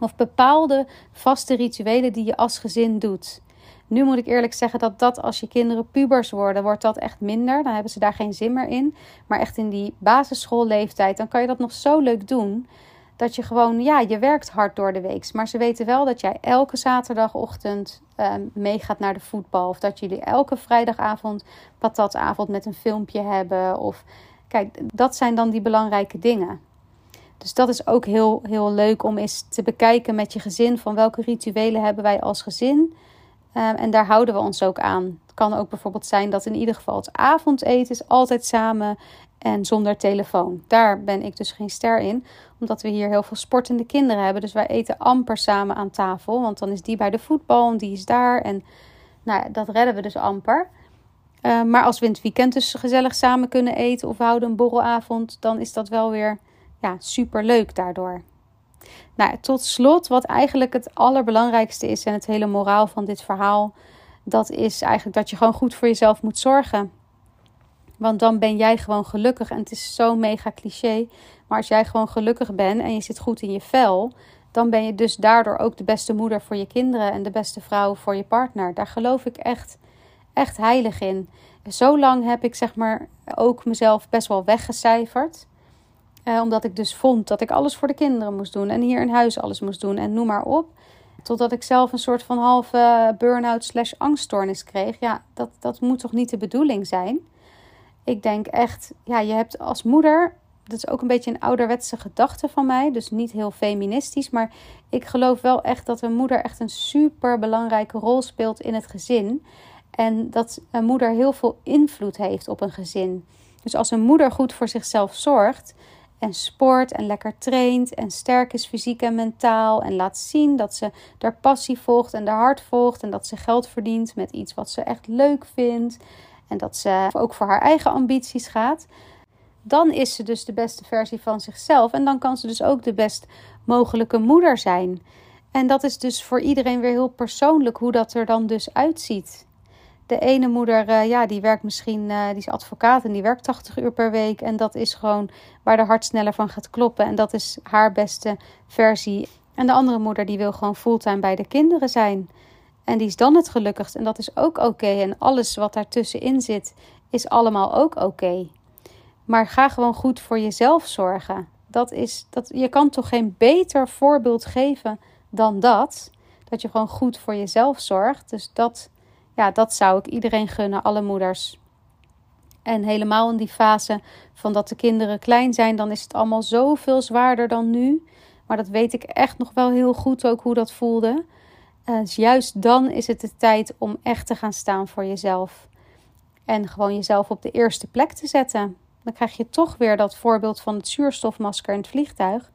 Speaker 1: Of bepaalde vaste rituelen die je als gezin doet. Nu moet ik eerlijk zeggen dat dat als je kinderen pubers worden, wordt dat echt minder. Dan hebben ze daar geen zin meer in. Maar echt in die basisschoolleeftijd, dan kan je dat nog zo leuk doen. Dat je gewoon, ja, je werkt hard door de week. Maar ze weten wel dat jij elke zaterdagochtend uh, meegaat naar de voetbal. Of dat jullie elke vrijdagavond patatavond met een filmpje hebben. Of kijk, dat zijn dan die belangrijke dingen. Dus dat is ook heel, heel leuk om eens te bekijken met je gezin. Van welke rituelen hebben wij als gezin? Um, en daar houden we ons ook aan. Het kan ook bijvoorbeeld zijn dat in ieder geval het avondeten is altijd samen en zonder telefoon. Daar ben ik dus geen ster in, omdat we hier heel veel sportende kinderen hebben. Dus wij eten amper samen aan tafel, want dan is die bij de voetbal en die is daar. En nou dat redden we dus amper. Uh, maar als we in het weekend dus gezellig samen kunnen eten of houden een borrelavond, dan is dat wel weer ja, super leuk daardoor. Nou, tot slot, wat eigenlijk het allerbelangrijkste is en het hele moraal van dit verhaal, dat is eigenlijk dat je gewoon goed voor jezelf moet zorgen. Want dan ben jij gewoon gelukkig. En het is zo mega cliché. Maar als jij gewoon gelukkig bent en je zit goed in je vel, dan ben je dus daardoor ook de beste moeder voor je kinderen en de beste vrouw voor je partner. Daar geloof ik echt, echt heilig in. Zo lang heb ik zeg maar ook mezelf best wel weggecijferd. Eh, omdat ik dus vond dat ik alles voor de kinderen moest doen. En hier in huis alles moest doen. En noem maar op. Totdat ik zelf een soort van halve burn-out slash angststoornis kreeg. Ja, dat, dat moet toch niet de bedoeling zijn? Ik denk echt, ja, je hebt als moeder... Dat is ook een beetje een ouderwetse gedachte van mij. Dus niet heel feministisch. Maar ik geloof wel echt dat een moeder echt een super belangrijke rol speelt in het gezin. En dat een moeder heel veel invloed heeft op een gezin. Dus als een moeder goed voor zichzelf zorgt en sport en lekker traint en sterk is fysiek en mentaal en laat zien dat ze haar passie volgt en haar hart volgt en dat ze geld verdient met iets wat ze echt leuk vindt en dat ze ook voor haar eigen ambities gaat, dan is ze dus de beste versie van zichzelf en dan kan ze dus ook de best mogelijke moeder zijn. En dat is dus voor iedereen weer heel persoonlijk hoe dat er dan dus uitziet. De ene moeder, uh, ja, die werkt misschien, uh, die is advocaat en die werkt 80 uur per week. En dat is gewoon waar de hart sneller van gaat kloppen. En dat is haar beste versie. En de andere moeder, die wil gewoon fulltime bij de kinderen zijn. En die is dan het gelukkigst. En dat is ook oké. En alles wat daartussenin zit, is allemaal ook oké. Maar ga gewoon goed voor jezelf zorgen. Dat is, dat, je kan toch geen beter voorbeeld geven dan dat. Dat je gewoon goed voor jezelf zorgt. Dus dat ja, dat zou ik iedereen gunnen, alle moeders. En helemaal in die fase van dat de kinderen klein zijn, dan is het allemaal zoveel zwaarder dan nu. Maar dat weet ik echt nog wel heel goed ook hoe dat voelde. Uh, dus juist dan is het de tijd om echt te gaan staan voor jezelf. En gewoon jezelf op de eerste plek te zetten. Dan krijg je toch weer dat voorbeeld van het zuurstofmasker in het vliegtuig.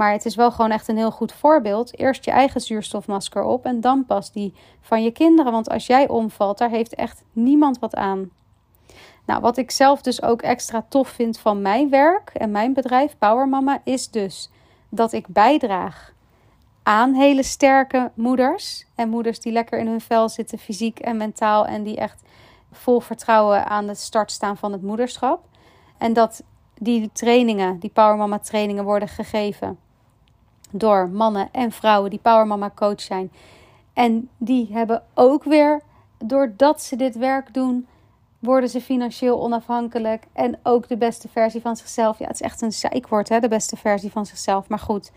Speaker 1: Maar het is wel gewoon echt een heel goed voorbeeld. Eerst je eigen zuurstofmasker op en dan pas die van je kinderen. Want als jij omvalt, daar heeft echt niemand wat aan. Nou, wat ik zelf dus ook extra tof vind van mijn werk en mijn bedrijf Power Mama is dus dat ik bijdraag aan hele sterke moeders. En moeders die lekker in hun vel zitten, fysiek en mentaal. En die echt vol vertrouwen aan de start staan van het moederschap. En dat die trainingen, die Power Mama trainingen worden gegeven door mannen en vrouwen die Power Mama coach zijn. En die hebben ook weer, doordat ze dit werk doen, worden ze financieel onafhankelijk en ook de beste versie van zichzelf. Ja, het is echt een zeikwoord, hè, de beste versie van zichzelf. Maar goed,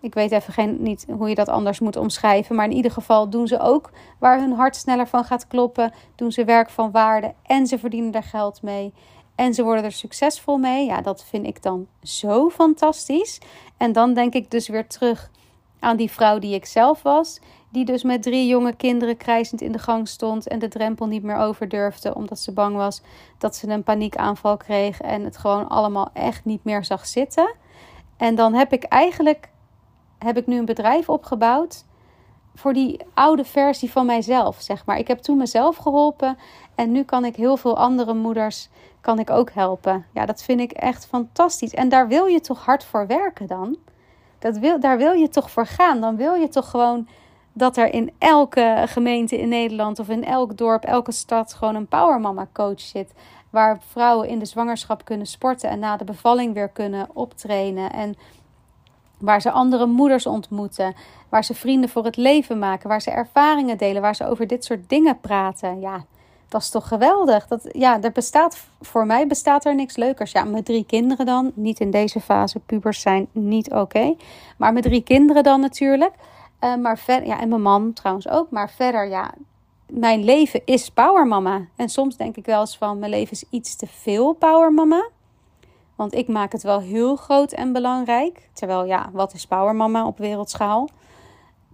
Speaker 1: ik weet even geen, niet hoe je dat anders moet omschrijven. Maar in ieder geval doen ze ook waar hun hart sneller van gaat kloppen. Doen ze werk van waarde en ze verdienen er geld mee. En ze worden er succesvol mee. Ja, dat vind ik dan zo fantastisch. En dan denk ik dus weer terug aan die vrouw die ik zelf was. Die dus met drie jonge kinderen krijzend in de gang stond en de drempel niet meer over durfde. Omdat ze bang was dat ze een paniekaanval kreeg en het gewoon allemaal echt niet meer zag zitten. En dan heb ik eigenlijk heb ik nu een bedrijf opgebouwd voor die oude versie van mijzelf, zeg maar. Ik heb toen mezelf geholpen en nu kan ik heel veel andere moeders kan ik ook helpen. Ja, dat vind ik echt fantastisch. En daar wil je toch hard voor werken dan? Dat wil, daar wil je toch voor gaan? Dan wil je toch gewoon dat er in elke gemeente in Nederland of in elk dorp, elke stad gewoon een powermama coach zit. Waar vrouwen in de zwangerschap kunnen sporten en na de bevalling weer kunnen optrainen. En waar ze andere moeders ontmoeten. Waar ze vrienden voor het leven maken. Waar ze ervaringen delen. Waar ze over dit soort dingen praten. Ja, dat is toch geweldig. Dat, ja, er bestaat, voor mij bestaat er niks leukers. Ja, mijn drie kinderen dan. Niet in deze fase. Pubers zijn niet oké. Maar mijn drie kinderen dan natuurlijk. Uh, maar ja, en mijn man trouwens ook. Maar verder, ja, mijn leven is powermama. En soms denk ik wel eens van, mijn leven is iets te veel powermama. Want ik maak het wel heel groot en belangrijk. Terwijl, ja, wat is powermama op wereldschaal?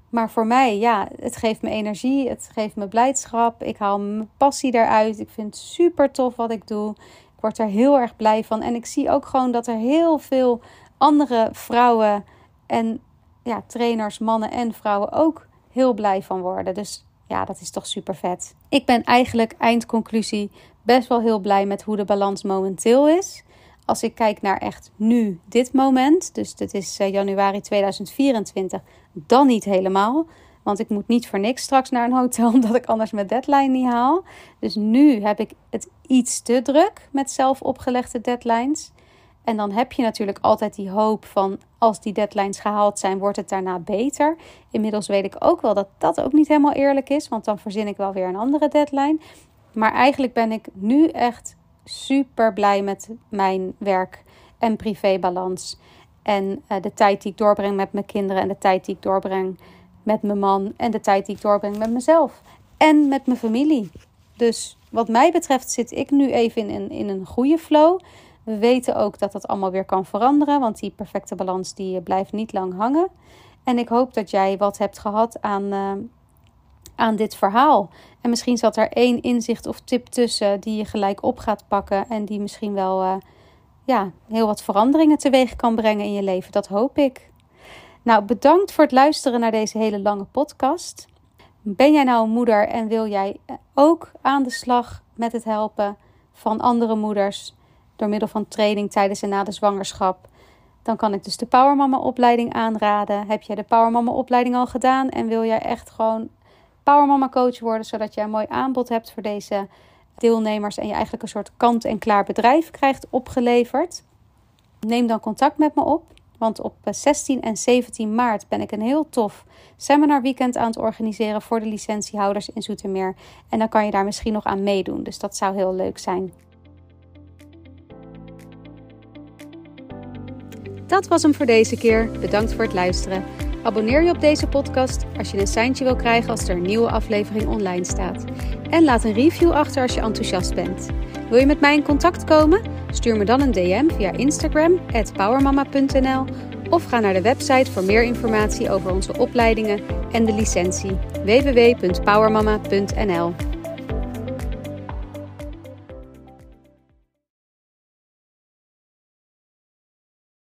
Speaker 1: Maar voor mij, ja, het geeft me energie, het geeft me blijdschap. Ik haal mijn passie eruit. Ik vind het super tof wat ik doe. Ik word er heel erg blij van. En ik zie ook gewoon dat er heel veel andere vrouwen en ja, trainers, mannen en vrouwen ook heel blij van worden. Dus ja, dat is toch super vet. Ik ben eigenlijk eindconclusie best wel heel blij met hoe de balans momenteel is. Als ik kijk naar echt nu, dit moment, dus dit is eh, januari 2024, dan niet helemaal. Want ik moet niet voor niks straks naar een hotel, omdat ik anders mijn deadline niet haal. Dus nu heb ik het iets te druk met zelf opgelegde deadlines. En dan heb je natuurlijk altijd die hoop van als die deadlines gehaald zijn, wordt het daarna beter. Inmiddels weet ik ook wel dat dat ook niet helemaal eerlijk is, want dan verzin ik wel weer een andere deadline. Maar eigenlijk ben ik nu echt super blij met mijn werk en privébalans. En uh, de tijd die ik doorbreng met mijn kinderen en de tijd die ik doorbreng met mijn man en de tijd die ik doorbreng met mezelf en met mijn familie. Dus wat mij betreft zit ik nu even in een, in een goede flow. We weten ook dat dat allemaal weer kan veranderen, want die perfecte balans die blijft niet lang hangen. En ik hoop dat jij wat hebt gehad aan, uh, aan dit verhaal. En misschien zat er één inzicht of tip tussen die je gelijk op gaat pakken en die misschien wel uh, ja, heel wat veranderingen teweeg kan brengen in je leven. Dat hoop ik. Nou, bedankt voor het luisteren naar deze hele lange podcast. Ben jij nou een moeder en wil jij ook aan de slag met het helpen van andere moeders door middel van training tijdens en na de zwangerschap? Dan kan ik dus de Powermama opleiding aanraden. Heb jij de Powermama opleiding al gedaan en wil jij echt gewoon Powermama coach worden, zodat je een mooi aanbod hebt voor deze deelnemers en je eigenlijk een soort kant-en-klaar bedrijf krijgt opgeleverd. Neem dan contact met me op, want op 16 en 17 maart ben ik een heel tof seminar weekend aan het organiseren voor de licentiehouders in Zoetermeer. En dan kan je daar misschien nog aan meedoen, dus dat zou heel leuk zijn. Dat was hem voor deze keer. Bedankt voor het luisteren. Abonneer je op deze podcast als je een seintje wil krijgen als er een nieuwe aflevering online staat. En laat een review achter als je enthousiast bent. Wil je met mij in contact komen? Stuur me dan een DM via Instagram, powermama.nl of ga naar de website voor meer informatie over onze opleidingen en de licentie www.powermama.nl.